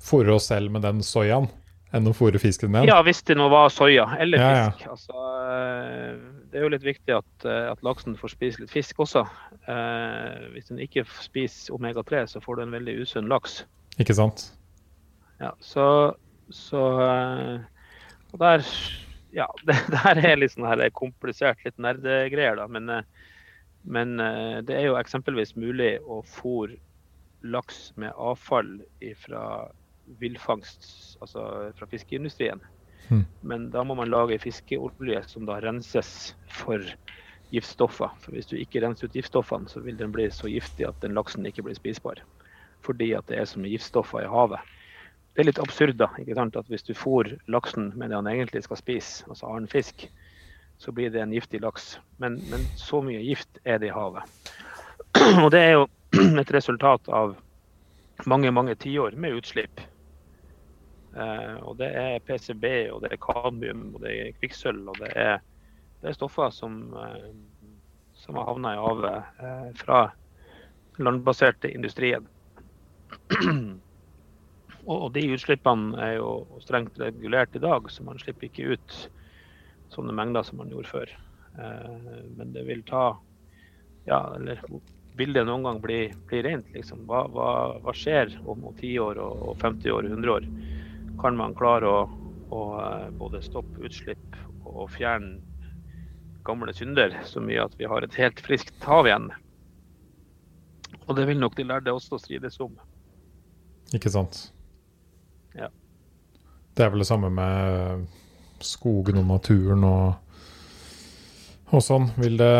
fôre oss selv med den soyaen enn å fôre fisken med den? Ja, hvis det nå var soya eller Ja, ja. fisk. Altså, eh, det er jo litt viktig at, eh, at laksen får spise litt fisk også. Eh, hvis den ikke spiser omega-3, så får du en veldig usunn laks. Ikke sant? Ja, så, så eh, Og der Ja, [LAUGHS] det der er litt sånn her komplisert, litt nerdegreier, da. Men, men det er jo eksempelvis mulig å fôre laks med avfall fra villfangst, altså fra fiskeindustrien. Mm. Men da må man lage fiskeolje som da renses for giftstoffer. For hvis du ikke renser ut giftstoffene, så vil den bli så giftig at den laksen ikke blir spisbar. Fordi at det er så mye giftstoffer i havet. Det er litt absurd da, ikke sant? at hvis du fôr laksen med det han egentlig skal spise, altså annen fisk, så blir det en giftig laks. Men, men så mye gift er det i havet. [CLEARS THROAT] Og det er jo [CLEARS THROAT] et resultat av mange, mange tiår med utslipp. Eh, og det er PCB, og det er kadmium, og det er kvikksølv, og det er, det er stoffer som, eh, som har havna i havet eh, fra landbaserte industrien. [CLEARS THROAT] og, de utslippene er jo strengt regulert i dag, så man slipper ikke ut sånne mengder som man gjorde før. Men det vil ta ja, eller vil det noen gang bli, bli rent? Liksom? Hva, hva, hva, skjer om 10 år og, og 50 år og 100 år? Kan man klare å, å eh, både stoppe utslipp og fjerne gamle synder så mye at vi har et helt friskt hav igjen? Og det vil nok de lærde også strides om. Ikke sant. Ja. Det er vel det samme med skogen og naturen og og sånn. Vil det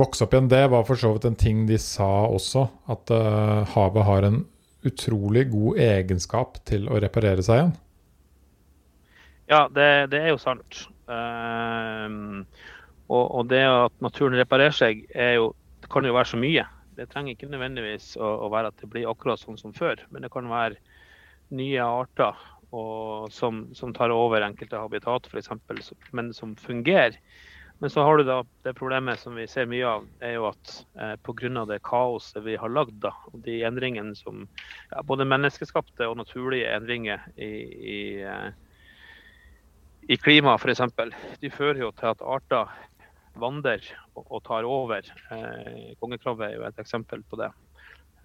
vokse opp igjen? Det var for så vidt en ting de sa også, at uh, havet har en utrolig god egenskap til å reparere seg igjen. Ja, det, det er jo sant. Uh, og, og, det at naturen reparerer seg, jo, det kan jo være så mye. Det trenger ikke nødvendigvis å, å, være at det blir akkurat sånn som før, men det kan være nye arter og, som, som, tar over enkelte habitat, f.eks., men som fungerer. Men så har du da det problemet som vi ser mye av, er jo at eh, pga. det kaoset vi har lagd, da, og de endringene som ja, Både menneskeskapte og naturlige endringer i, i, eh, i klimaet f.eks. De fører jo til at arter vandrer og, tar over. Eh, kongekrabbe er jo et eksempel på det.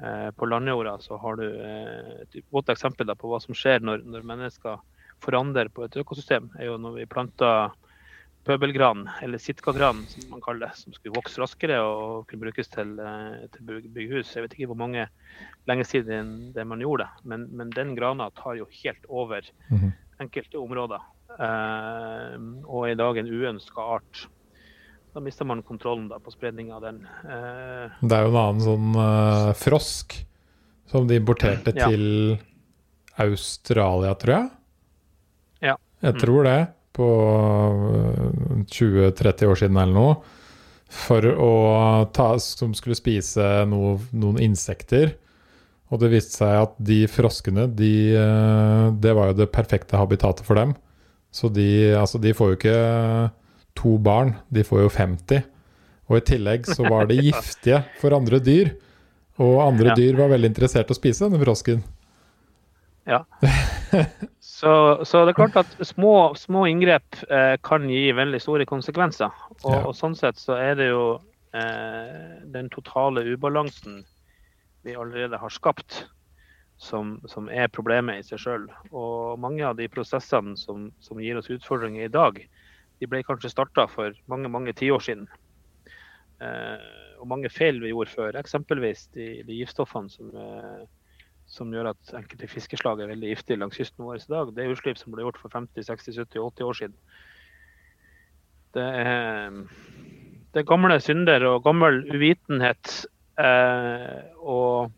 Eh, på landjorda så har du eh, et godt eksempel da, på hva som skjer når, når mennesker forandrer på et økosystem. er jo når vi planter pøbelgran, eller sitkagran som man kaller det, som skulle vokse raskere og kunne brukes til, eh, til bygghus. Jeg vet ikke hvor mange lenge siden det man gjorde det, men, men den grana tar jo helt over Mhm. enkelte områder. Eh, og er i dag en uønska art. Da mister man kontrollen da, på spredning av den. Eh, Det er jo en annen sånn eh, frosk som de importerte [CLEARS THROAT] Ja. til Australia, tror jeg. Ja. Jeg Mm. tror det. På øh, 20-30 år siden eller noe. For å ta Som skulle spise noe, noen insekter. Og det viste seg at de froskene, de, øh, det var jo det perfekte habitatet for dem. Så de, altså, de får jo ikke to barn, de får jo 50. Og i tillegg så var de [LAUGHS] giftige for andre dyr. Og andre Ja. dyr var veldig interessert i å spise denne frosken. Ja. [LAUGHS] Så, så det er klart at små, små inngrep eh, kan gi veldig store konsekvenser. Og, Ja. og sånn sett så er det jo eh, den totale ubalansen vi allerede har skapt, som, som er problemet i seg sjøl. Og mange av de prosessene som, som gir oss utfordringer i dag, de ble kanskje starta for mange mange tiår siden. Eh, og mange feil vi gjorde før, eksempelvis de, de giftstoffene som eh, som gjør at enkelte fiskeslag er veldig giftige langs kysten vår i dag. Det er utslipp som ble gjort for 50, 60, 70, 80 år siden. Det er, det er gamle synder og gammel uvitenhet. Eh, og,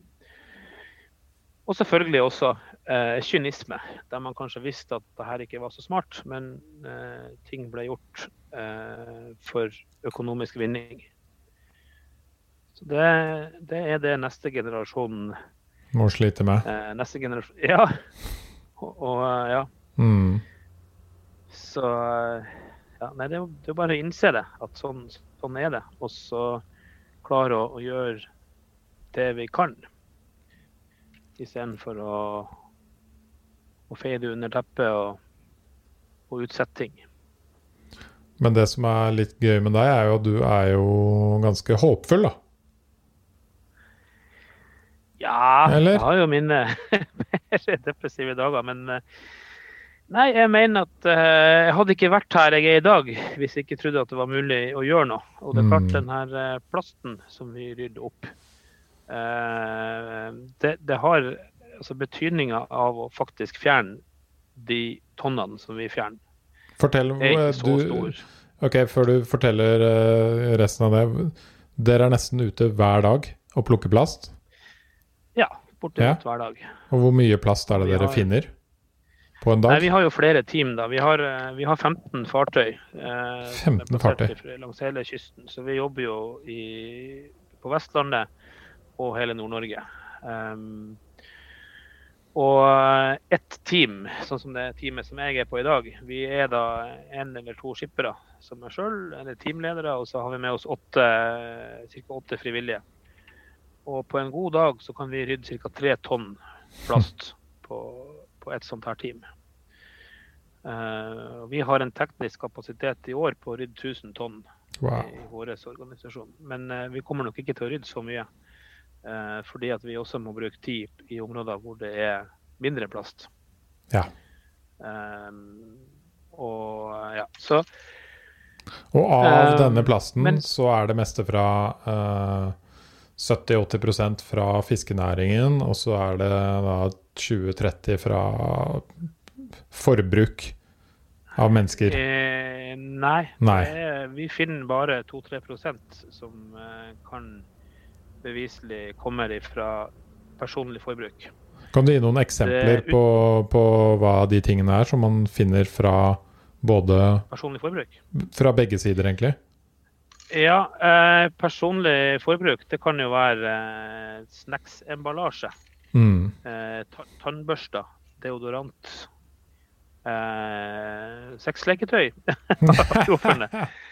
og selvfølgelig også eh, kynisme, der man kanskje visste at det her ikke var så smart, men eh, ting ble gjort eh, for økonomisk vinning. Så det, det er det neste generasjon Må slite med. Eh, neste generasjon Ja. Og, og eh, ja. Mm. Så eh, ja, Nei, det er jo det er jo bare å innse det. At sånn, sånn er det. Og så klare å, å gjøre det vi kan. Istedenfor å, å feie det under teppet og, og utsette ting. Men det som er litt gøy med deg, er jo at du er jo ganske håpfull, da. Ja, Eller? jeg har jo mine [LAUGHS] mer depressive dager, men eh, Nei, jeg mener at eh, jeg hadde ikke vært her jeg er i dag hvis jeg ikke trodde at det var mulig å gjøre noe. Og det er klart Mm. den her eh, plasten som vi rydder opp, det, det har altså betydninga av å faktisk fjerne de tonnene som vi fjerner. Fortell Er ikke så du, stor. Ok, før du forteller eh, resten av det. Dere er nesten ute hver dag og plukker plast. Ja, bortimot hver dag. Og hvor mye plast er det Vi dere har- finner på en Nei, dag? Vi har jo flere team. da. Vi har, eh, vi har 15 fartøy. eh, er 15 fartøy. langs hele kysten. Så vi jobber jo i, på Vestlandet og hele Nord-Norge. Um, og eh, ett team, sånn som det teamet som jeg er på i dag, vi er da en eller to skippere som meg sjøl, eller teamledere, og så har vi med oss åtte, ca. åtte frivillige. Og på en god dag så kan vi rydde ca. tre tonn plast på, på et sånt her team. Uh, vi har en teknisk kapasitet i år på å rydde 1000 tonn Wow. i vår organisasjon. Men uh, vi kommer nok ikke til å rydde så mye. Eh, fordi at vi også må bruke tid i områder hvor det er mindre plast. Ja. Um, og ja, så Og av Eh, denne plasten men- så er det meste fra eh, 70-80% fra fiskenæringen, og så er det da 20-30 fra forbruk av mennesker. eh, nei. Nei. Det vi finner bare 2-3% som eh, kan beviselig kommer fra personlig forbruk. Kan du gi noen eksempler på, på hva de tingene er, som man finner fra både Personlig forbruk. Fra begge sider, egentlig? Ja, eh, personlig forbruk det kan jo være eh, snacksemballasje. Mm. Eh, ta tannbørster, deodorant, eh, sexleketøy. [LAUGHS] [LAUGHS]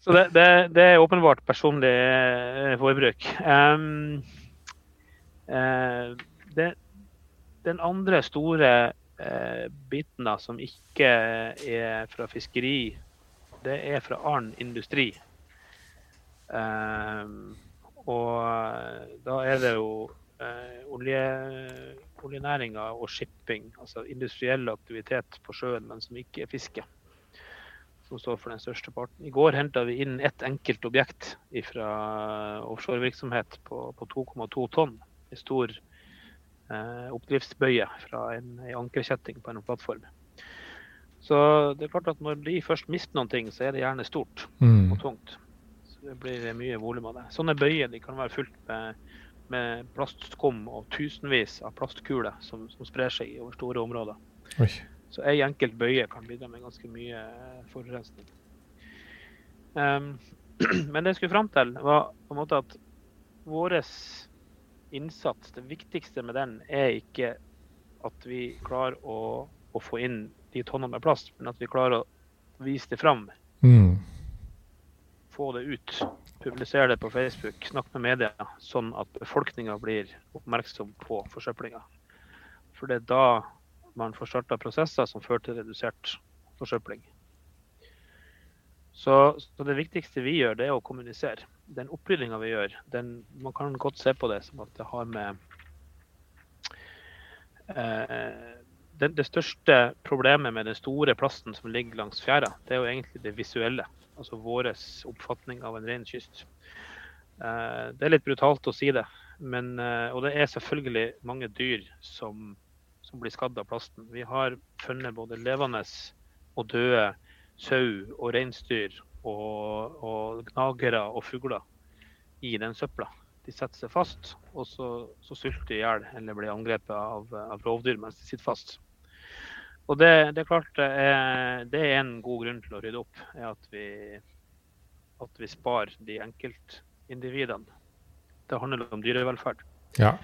Så det, det, det er åpenbart personlig eh, forbruk. Um, uh, det, den andre store uh, biten da, som ikke er fra fiskeri, det er fra annen industri. Um, og da er det jo uh, olje, oljenæringa og shipping, altså industriell aktivitet på sjøen, men som ikke er fiske, som står for den største parten. I går henta vi inn ett enkelt objekt fra offshorevirksomhet på, på 2,2 tonn. En stor eh, oppdriftsbøye fra en, en ankerkjetting på en plattform. Så det er klart at når de først mister noen ting, så er det gjerne stort Mm. og tungt. Så det blir mye volum av det. Sånne bøyer de kan være fullt med, med plastskum og tusenvis av plastkuler som, som sprer seg over store områder. Oi. Så ei enkelt bøye kan bidra med ganske mye eh, forurensning. Um, [CLEARS THROAT] men det jeg skulle fram til, var på en måte at vår innsats, det viktigste med den, er ikke at vi klarer å, å få inn de tonnene med plast, men at vi klarer å vise det fram Mm. få det ut, publisere det på Facebook, snakke med media, sånn at befolkninga blir oppmerksom på forsøplinga. For det er da man får starta prosesser som fører til redusert forsøpling. Så, så det viktigste vi gjør, det er å kommunisere. Den opprydninga vi gjør, den, man kan godt se på det som at det har med eh, det, det største problemet med den store plasten som ligger langs fjæra, det er jo egentlig det visuelle. Altså vår oppfatning av en ren kyst. Eh, det er litt brutalt å si det, men, eh, og det er selvfølgelig mange dyr som, som blir skadd av plasten. Vi har funnet både levende og døde sau og reinsdyr og, og gnagere og fugler i den søpla. De setter seg fast, og så, så sulter de i hjel eller blir angrepet av, av rovdyr mens de sitter fast. Og det, det er klart det er, det er en god grunn til å rydde opp, er at vi, at vi sparer de enkeltindividene. Det handler om dyrevelferd. Ja.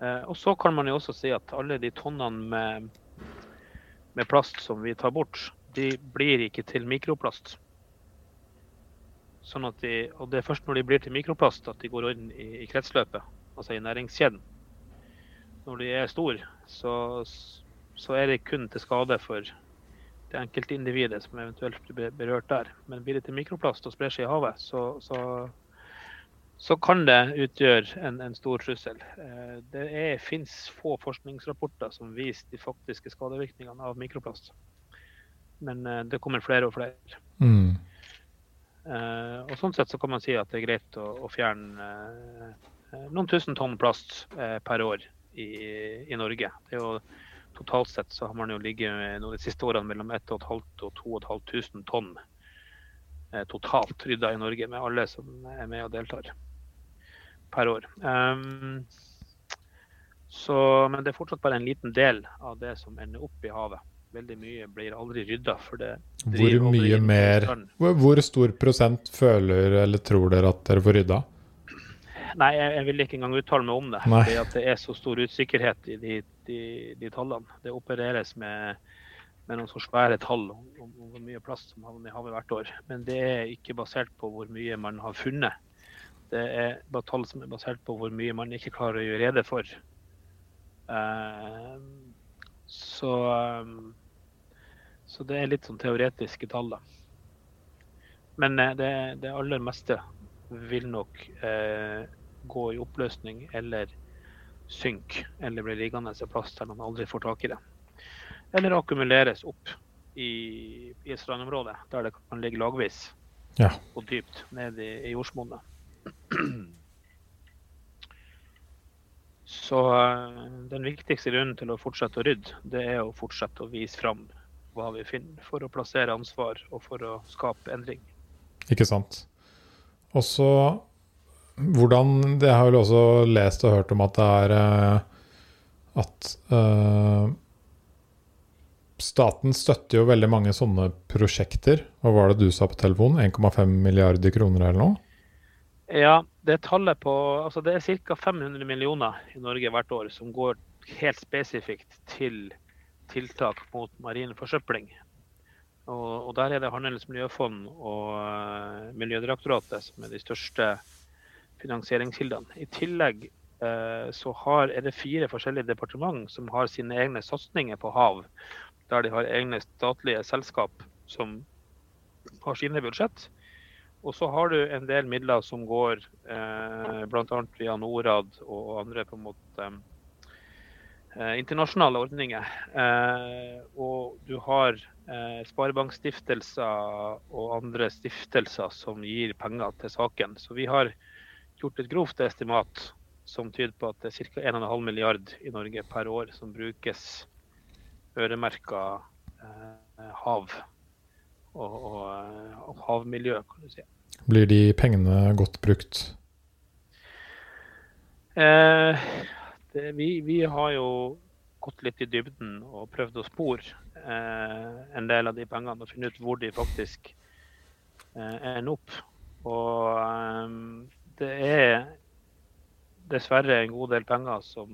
Eh, og så kan man jo også si at alle de tonnene med, med plast som vi tar bort, de blir ikke til mikroplast. Sånn at de, og det er først når de blir til mikroplast at de går inn i, i kretsløpet, altså i næringskjeden. Når de er store, så, så er det kun til skade for det enkelte individet som eventuelt blir berørt der. Men blir det til mikroplast og sprer seg i havet, så, så, så kan det utgjøre en, en stor trussel. Eh, Det fins få forskningsrapporter som viser de faktiske skadevirkningene av mikroplast. Men eh, det kommer flere og flere. Mm. Eh, og sånn sett så kan man si at det er greit å, å fjerne noen tusen tonn plast per år i, i Norge. Det er jo Totalt sett så har man jo ligget de siste årene mellom 1500 og 2500 tonn totalt rydda i Norge, med alle som er med og deltar per år. Um, så, men det er fortsatt bare en liten del av det som ender opp i havet. Veldig mye blir aldri rydda. For det Hvor mye mer hvor, hvor stor prosent føler eller tror dere at dere får rydda? Nei, jeg, jeg vil ikke engang uttale meg om det. Fordi at det er så stor usikkerhet i de, de, de tallene. Det opereres med, med noen så svære tall om, om, om hvor mye plast som havner i havet hvert år. Men det er ikke basert på hvor mye man har funnet. Det er bare tall som er basert på hvor mye man ikke klarer å gjøre rede for. Eh, så, eh, så det er litt sånn teoretiske tall, da. Men eh, det, det aller meste vil nok eh, gå i oppløsning eller synke eller bli liggende i plass der man aldri får tak i det. Eller akkumuleres opp i, i strandområdet, der det kan ligge lagvis Ja. og dypt ned i, i jordsmonnet. [CLEARS THROAT] Så eh, den viktigste grunnen til å fortsette å rydde, det er å fortsette å vise fram hva vi finner, for å plassere ansvar og for å skape endring. Ikke sant. Og så hvordan Jeg har vel også lest og hørt om at det er eh, At uh, staten støtter jo veldig mange sånne prosjekter. Hva var det du sa på telefonen? 1,5 milliarder kroner eller noe? Ja, det tallet på Altså det er ca. 500 millioner i Norge hvert år som går helt spesifikt til tiltak mot marin forsøpling. Og, og der er det Handels miljøfond og eh, Miljødirektoratet som er de største finansieringskildene. I tillegg eh, så har, er det fire forskjellige departement som har sine egne satsinger på hav. Der de har egne statlige selskap som har sine budsjett. Og så har du en del midler som går eh, bl.a. via Norad og andre på en måte eh, internasjonale ordninger. Eh, og du har eh, sparebankstiftelser og andre stiftelser som gir penger til saken. Så vi har gjort et grovt estimat som tyder på at det er ca. 1,5 milliard i Norge per år som brukes øremerka eh, hav og, og, og, havmiljø, kan du si. Blir de pengene godt brukt? Eh, det, vi, vi, har jo gått litt i dybden og prøvd å spore eh, en del av de pengene og finne ut hvor de faktisk eh, ender opp. Og eh, det er dessverre en god del penger som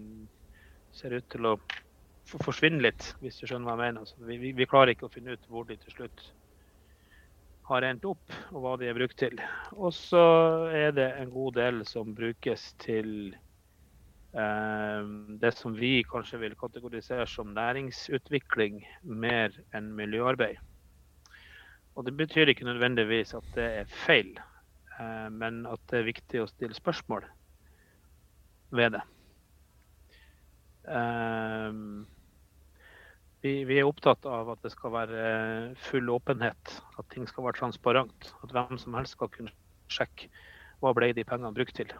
ser ut til å forsvinne litt, hvis du skjønner hva jeg mener. Vi, vi, vi, klarer ikke å finne ut hvor de til slutt har endt opp, og hva de er brukt til. Og så er det en god del som brukes til eh, det som vi kanskje vil kategorisere som næringsutvikling mer enn miljøarbeid. Og Det betyr ikke nødvendigvis at det er feil, eh, men at det er viktig å stille spørsmål ved det. Um, vi, vi, er opptatt av at det skal være full åpenhet, at ting skal være transparent. At hvem som helst skal kunne sjekke hva ble de pengene brukt til.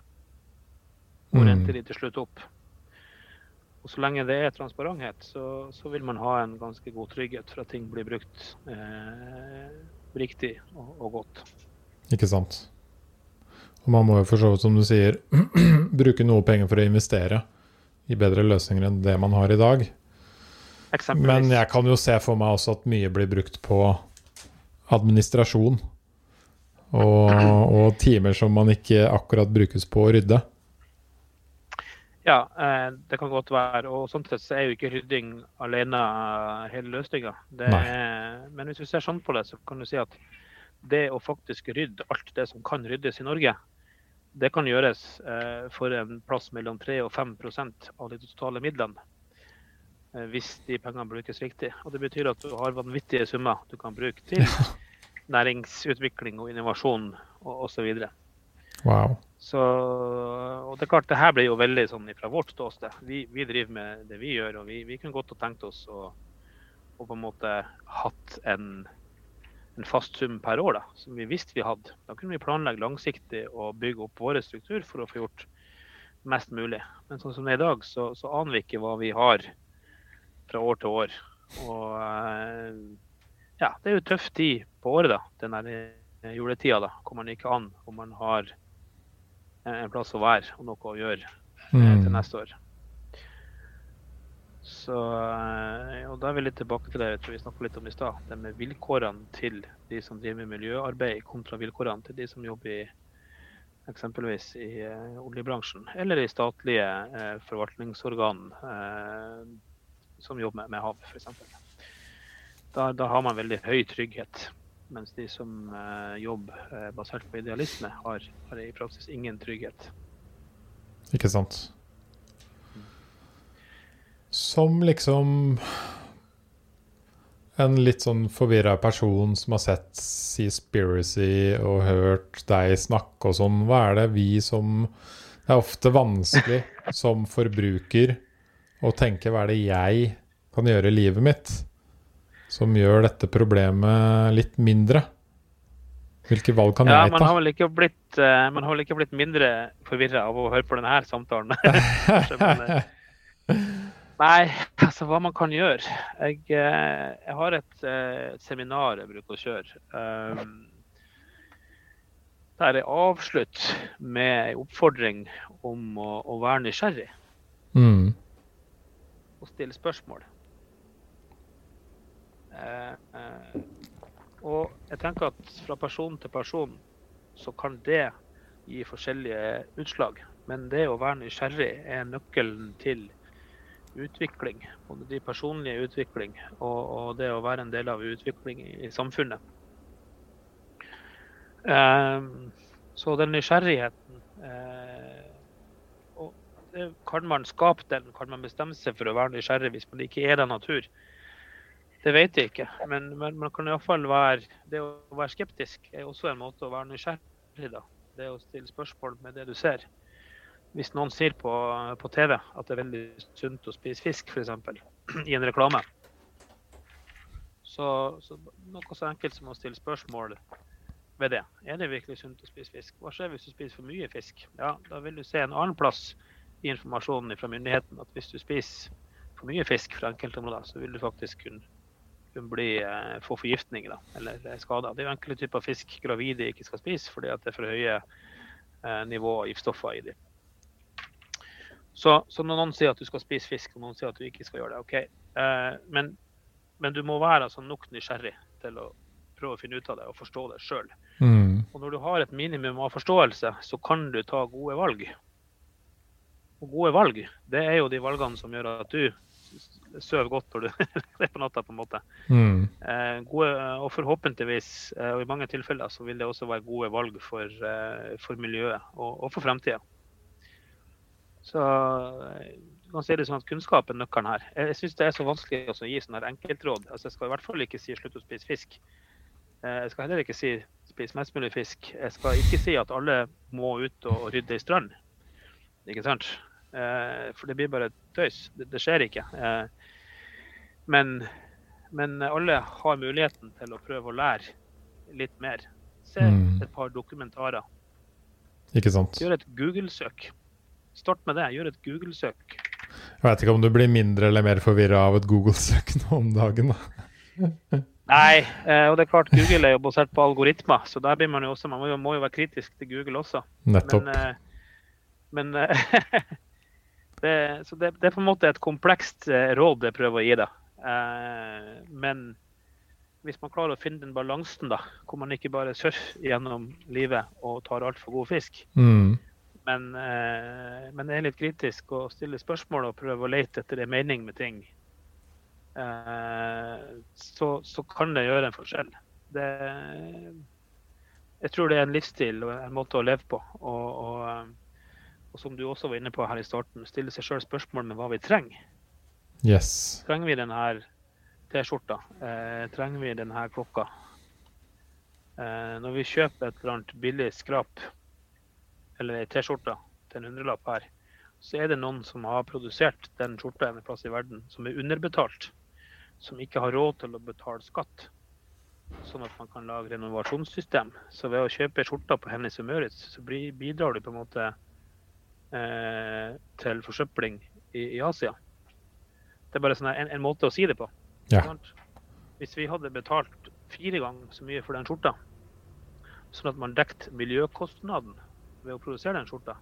Hvor mm. endte de til slutt opp? Og Så lenge det er transparenthet, så, så, vil man ha en ganske god trygghet for at ting blir brukt eh, riktig og, og godt. Ikke sant. Og man må jo for så vidt, som du sier, [CLEARS THROAT] bruke noe penger for å investere i bedre løsninger enn det man har i dag. Men jeg kan jo se for meg også at mye blir brukt på administrasjon. Og, [CLEARS THROAT] og timer som man ikke akkurat brukes på å rydde. Ja, eh, det kan godt være. Og sånn sett så er jo ikke rydding alene hele løsninga. Men hvis vi ser sånn på det, så kan du si at det å faktisk rydde alt det som kan ryddes i Norge, det kan gjøres eh, for en plass mellom 3 og 5% av de totale midlene. Eh, hvis de pengene brukes riktig. Og Det betyr at du har vanvittige summer du kan bruke til [LAUGHS] næringsutvikling og innovasjon osv. Wow. Så, og det er klart, det her blir jo veldig sånn fra vårt ståsted. Vi, vi, driver med det vi gjør, og vi, vi kunne godt ha tenkt oss å, å på en måte hatt en en fast sum per år, da, som vi visste vi hadde. Da kunne vi planlegge langsiktig og bygge opp vår struktur for å få gjort mest mulig. Men sånn som det er i dag, så, så aner vi ikke hva vi har fra år til år. Og eh, ja, det er jo tøff tid på året, da, den der juletida, da, hvor man ikke an om man har en plass å være og noe å gjøre eh, mm. til neste år. Så, eh, og Da er vi litt tilbake til det jeg tror vi snakket litt om i stad. Det med vilkårene til de som driver med miljøarbeid, kontra vilkårene til de som jobber i eksempelvis i oljebransjen, eller i statlige forvaltningsorgan som jobber med, hav, f.eks. Da, da har man veldig høy trygghet. Mens de som jobber basert på idealisme, har, har i praksis ingen trygghet. Ikke sant som liksom en litt sånn forvirra person som har sett Seaspiracy og hørt deg snakke og sånn, hva er det vi som Det er ofte vanskelig som forbruker å tenke hva er det jeg kan gjøre i livet mitt som gjør dette problemet litt mindre? Hvilke valg kan ja, jeg ta? Man har vel ikke blitt, uh, man har vel ikke blitt mindre forvirra av å høre på denne samtalen. [LAUGHS] [LAUGHS] Nei, altså hva man kan gjøre. Jeg, eh, jeg har et, eh, et, seminar jeg bruker å kjøre. Um, der jeg avslutter med en oppfordring om å, å være nysgjerrig. Mm. Stille spørsmål. Eh, eh, og jeg tenker at fra person til person så kan det gi forskjellige utslag. Men det å være nysgjerrig er nøkkelen til utvikling. Både de personlige utvikling og, og, det å være en del av utvikling i, i samfunnet. Eh, så den nysgjerrigheten det, Kan man skape den? Kan man bestemme seg for å være nysgjerrig hvis man ikke er av natur? Det vet jeg ikke, men, men man kan iallfall være Det å være skeptisk er også en måte å være nysgjerrig da. Det å stille spørsmål med det du ser. Hvis noen sier på, på TV at det er veldig sunt å spise fisk, f.eks. [CLEARS THROAT] i en reklame, så, så noe så enkelt som å stille spørsmål ved det. Er det virkelig sunt å spise fisk? Hva skjer hvis du spiser for mye fisk? Ja, Da vil du se en annen plass i informasjonen fra myndigheten at hvis du spiser for mye fisk fra enkelte områder, så vil du faktisk kunne, kunne bli, eh, få forgiftninger da, eller eh, skader. Det er jo enkelte typer fisk gravide ikke skal spise fordi det er for høye eh, nivå av giftstoffer i dem. Så, så, når noen sier at du skal spise fisk, og noen sier at du ikke skal gjøre det, OK. Eh, men, men, du må være altså nok nysgjerrig til å prøve å finne ut av det og forstå det sjøl. Mm. Og når du har et minimum av forståelse, så kan du ta gode valg. Og gode valg, det er jo de valgene som gjør at du sover godt når du [LAUGHS] er på natta, på en måte. Mm. Eh, gode, og forhåpentligvis, eh, og i mange tilfeller, så vil det også være gode valg for, eh, for miljøet og, og for fremtida. Så eh, du kan si det sånn at kunnskap er nøkkelen her. Jeg syns det er så vanskelig å gi sånne enkeltråd. Altså, jeg skal i hvert fall ikke si slutt å spise fisk. Eh, jeg skal heller ikke si spis mest mulig fisk. Jeg skal ikke si at alle må ut og rydde ei strand. Ikke sant? Eh, for det blir bare tøys. Det, det skjer ikke. Eh, men, men, alle har muligheten til å prøve å lære litt mer. Se mm. et par dokumentarer. Ikke sant. Gjør et Google-søk. Start med det. Gjør et Google-søk. Jeg vet ikke om du blir mindre eller mer forvirra av et Google-søk nå om dagen. da. [LAUGHS] Nei, eh, og det er klart Google er jo basert på algoritmer, så der blir man jo også Man må jo, må jo være kritisk til Google også. Nettopp. Men, men eh, [LAUGHS] det, Så det, det, er på en måte et komplekst eh, råd jeg prøver å gi, da. Men hvis man klarer å finne den balansen, da, hvor man ikke bare surfer gjennom livet og tar altfor god fisk, mm. men, men er litt kritisk og stiller spørsmål og prøver å lete etter en mening med ting Eh, så, så, kan det gjøre en forskjell. Det, jeg tror det er en livsstil og en måte å leve på. Og, og, eh, og som du også var inne på her i starten, stille seg sjøl spørsmål med hva vi trenger. Yes. Trenger vi denne T-skjorta? Eh, trenger vi denne klokka? Eh, når vi kjøper et eller annet billig skrap, eller ei T-skjorte til en hundrelapp her, så er det noen som har produsert den skjorta en plass i verden, som er underbetalt som ikke har råd til å betale skatt. Sånn at man kan lage renovasjonssystem. Så ved å kjøpe skjorta på Hennes og Møritz, så bidrar du på en måte til forsøpling i, i, Asia. Det er bare sånn en, en, måte å si det på. Ja. Hvis vi hadde betalt fire ganger så mye for den skjorta, sånn at man dekket miljøkostnaden ved å produsere den skjorta,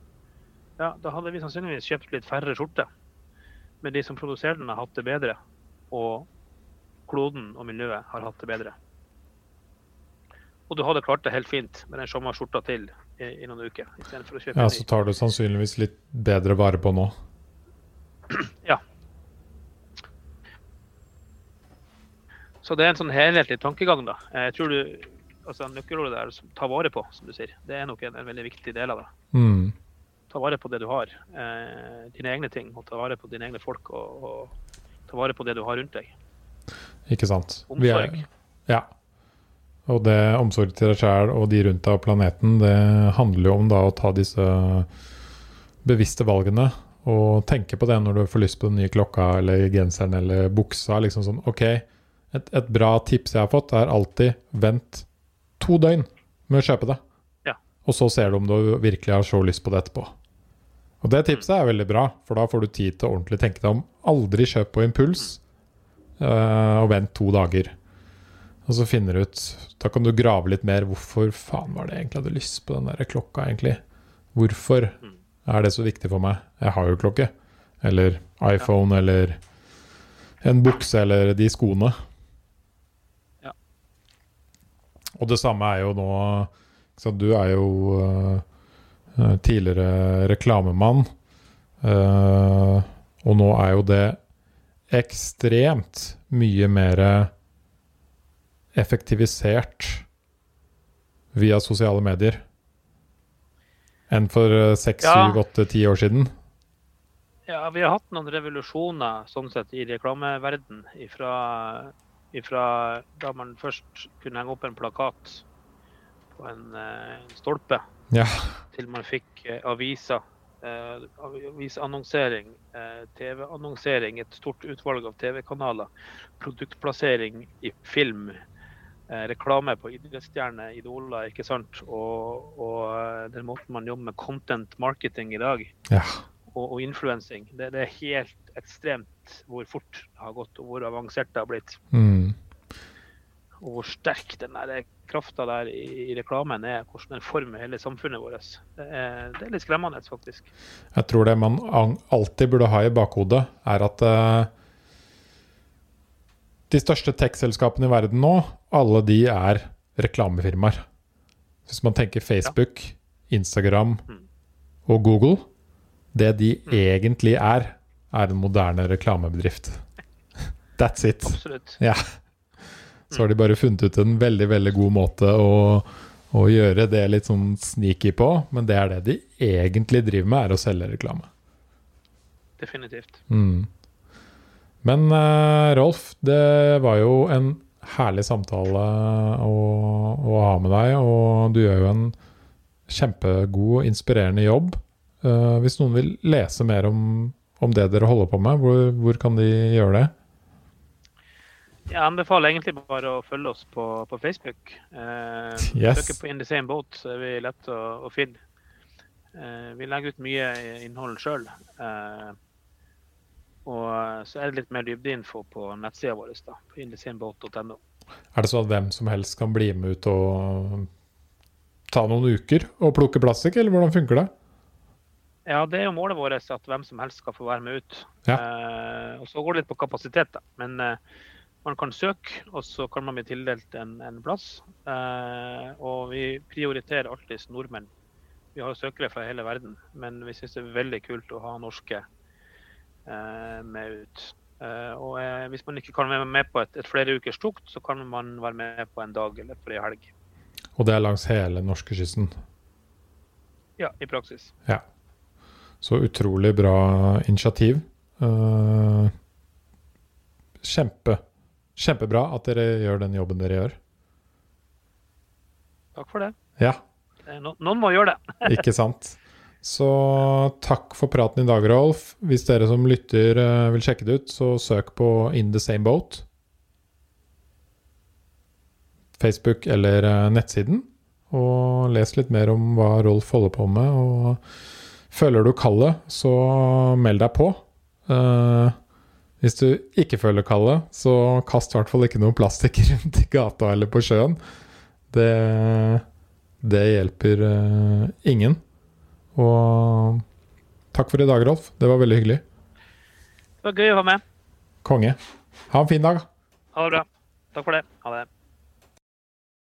ja, da hadde vi sannsynligvis kjøpt litt færre skjorter. Men de som produserer den, har hatt det bedre. Og kloden og miljøet har hatt det bedre. Og du hadde klart det helt fint med den samme skjorta til i, i, noen uker. istedenfor å kjøpe Ja, så tar du sannsynligvis litt bedre vare på nå? [CLEARS THROAT] Ja. Så det er en sånn helhetlig tankegang, da. Jeg tror du altså Nøkkelordet der, ta vare på, som du sier, det er nok en, en veldig viktig del av det. Mm. Ta vare på det du har. Eh, dine egne ting. Og ta vare på dine egne folk. Og, og ta vare på det du har rundt deg. Ikke sant. Omsorg. Er, ja. Og det omsorg til deg sjæl og de rundt deg og planeten, det handler jo om da å ta disse bevisste valgene. Og tenke på det når du får lyst på den nye klokka eller genseren eller buksa. liksom sånn, ok, et, et bra tips jeg har fått, er alltid vent to døgn med å kjøpe det. Ja. Og så ser du om du virkelig har så lyst på det etterpå. Og det tipset er veldig bra, for da får du tid til å ordentlig tenke deg om. Aldri kjøp på impuls. Uh, og vent to dager. Og så finner du ut Da kan du grave litt mer. Hvorfor faen var det egentlig jeg hadde lyst på den der klokka, egentlig? Hvorfor er det så viktig for meg? Jeg har jo klokke. Eller iPhone, ja. eller en bukse, eller de skoene. Ja. Og det samme er jo nå så Du er jo uh, tidligere reklamemann. Uh, og nå er jo det ekstremt mye mer effektivisert via sosiale medier enn for eh, seks, syv, åtte, ti år siden. Ja, vi har hatt noen revolusjoner sånn sett i reklameverden ifra, ifra da man først kunne henge opp en plakat på en, eh, en stolpe, Ja. til man fikk eh, aviser. Eh, avisannonsering, eh, TV-annonsering, et stort utvalg av TV-kanaler. Produktplassering i film. Eh, reklame på idrettsstjerner, idoler, ikke sant. Og, og eh, den måten man jobber med content marketing i dag, ja. og, og influensing, det, det er helt ekstremt hvor fort det har gått, og hvor avansert det har blitt. Mm. Og hvor sterk den der krafta der i, i reklamen er, hvordan den former hele samfunnet vårt. Det er, det er litt skremmende, faktisk. Jeg tror det man alltid burde ha i bakhodet, er at eh, de største tech-selskapene i verden nå, alle de er reklamefirmaer. Hvis man tenker Facebook, Instagram Mm. og Google, det de egentlig er, er en moderne reklamebedrift. [LAUGHS] That's it. Absolutt. Ja. Så har de bare funnet ut en veldig, veldig god måte å, å gjøre det litt sånn sneaky på, men det er det de egentlig driver med, er å selge reklame. Definitivt. Mm. Men uh, Rolf, det var jo en herlig samtale å, å ha med deg, og du gjør jo en kjempegod og inspirerende jobb. Uh, hvis noen vil lese mer om, om det dere holder på med, hvor, hvor kan de gjøre det? Jeg anbefaler egentlig bare å følge oss på, på Facebook. Uh, [LAUGHS] Yes. Søke på In the same boat, så er vi lett å, å finne. Uh, vi legger ut mye innhold sjøl. Og så er det litt mer dybdeinfo på nettsida vår, da, på inthesameboat.no. Er det sånn at hvem som helst kan bli med ut og ta noen uker og plukke plastikk, eller hvordan funker det? Ja, det er jo målet vårt at hvem som helst skal få være med ut. Ja. Eh, og så går det litt på kapasitet, da. Men eh, man kan søke, og så kan man bli tildelt en, en plass. Eh, og vi prioriterer alltid nordmenn. Vi har jo søkere fra hele verden, men vi syns det er veldig kult å ha norske eh, med ut. Eh, og eh, hvis man ikke kan være med på et, et flere ukers tukt, så kan man være med på en dag eller flere helg. Og det er langs hele norskekysten. Ja, i praksis. Ja. Så utrolig bra initiativ. Eh, kjempe, kjempebra at dere gjør den jobben dere gjør. Takk for det. Ja, Eh, no, noen må gjøre det. ikke sant? [LAUGHS] Så takk for praten i dag, Rolf. Hvis dere som lytter eh, vil sjekke det ut, så søk på In the same boat. Facebook eller eh, nettsiden. Og les litt mer om hva Rolf holder på med. Og føler du kallet, så meld deg på. Eh, hvis du ikke føler kallet, så kast i hvert fall ikke noe plastikk [LAUGHS] rundt i gata eller på sjøen. Det, det hjelper ingen. Og takk for i dag, Rolf. Det var veldig hyggelig. Det var gøy å være med. Konge. Ha en fin dag. Ha det bra. Takk for det. Ha det.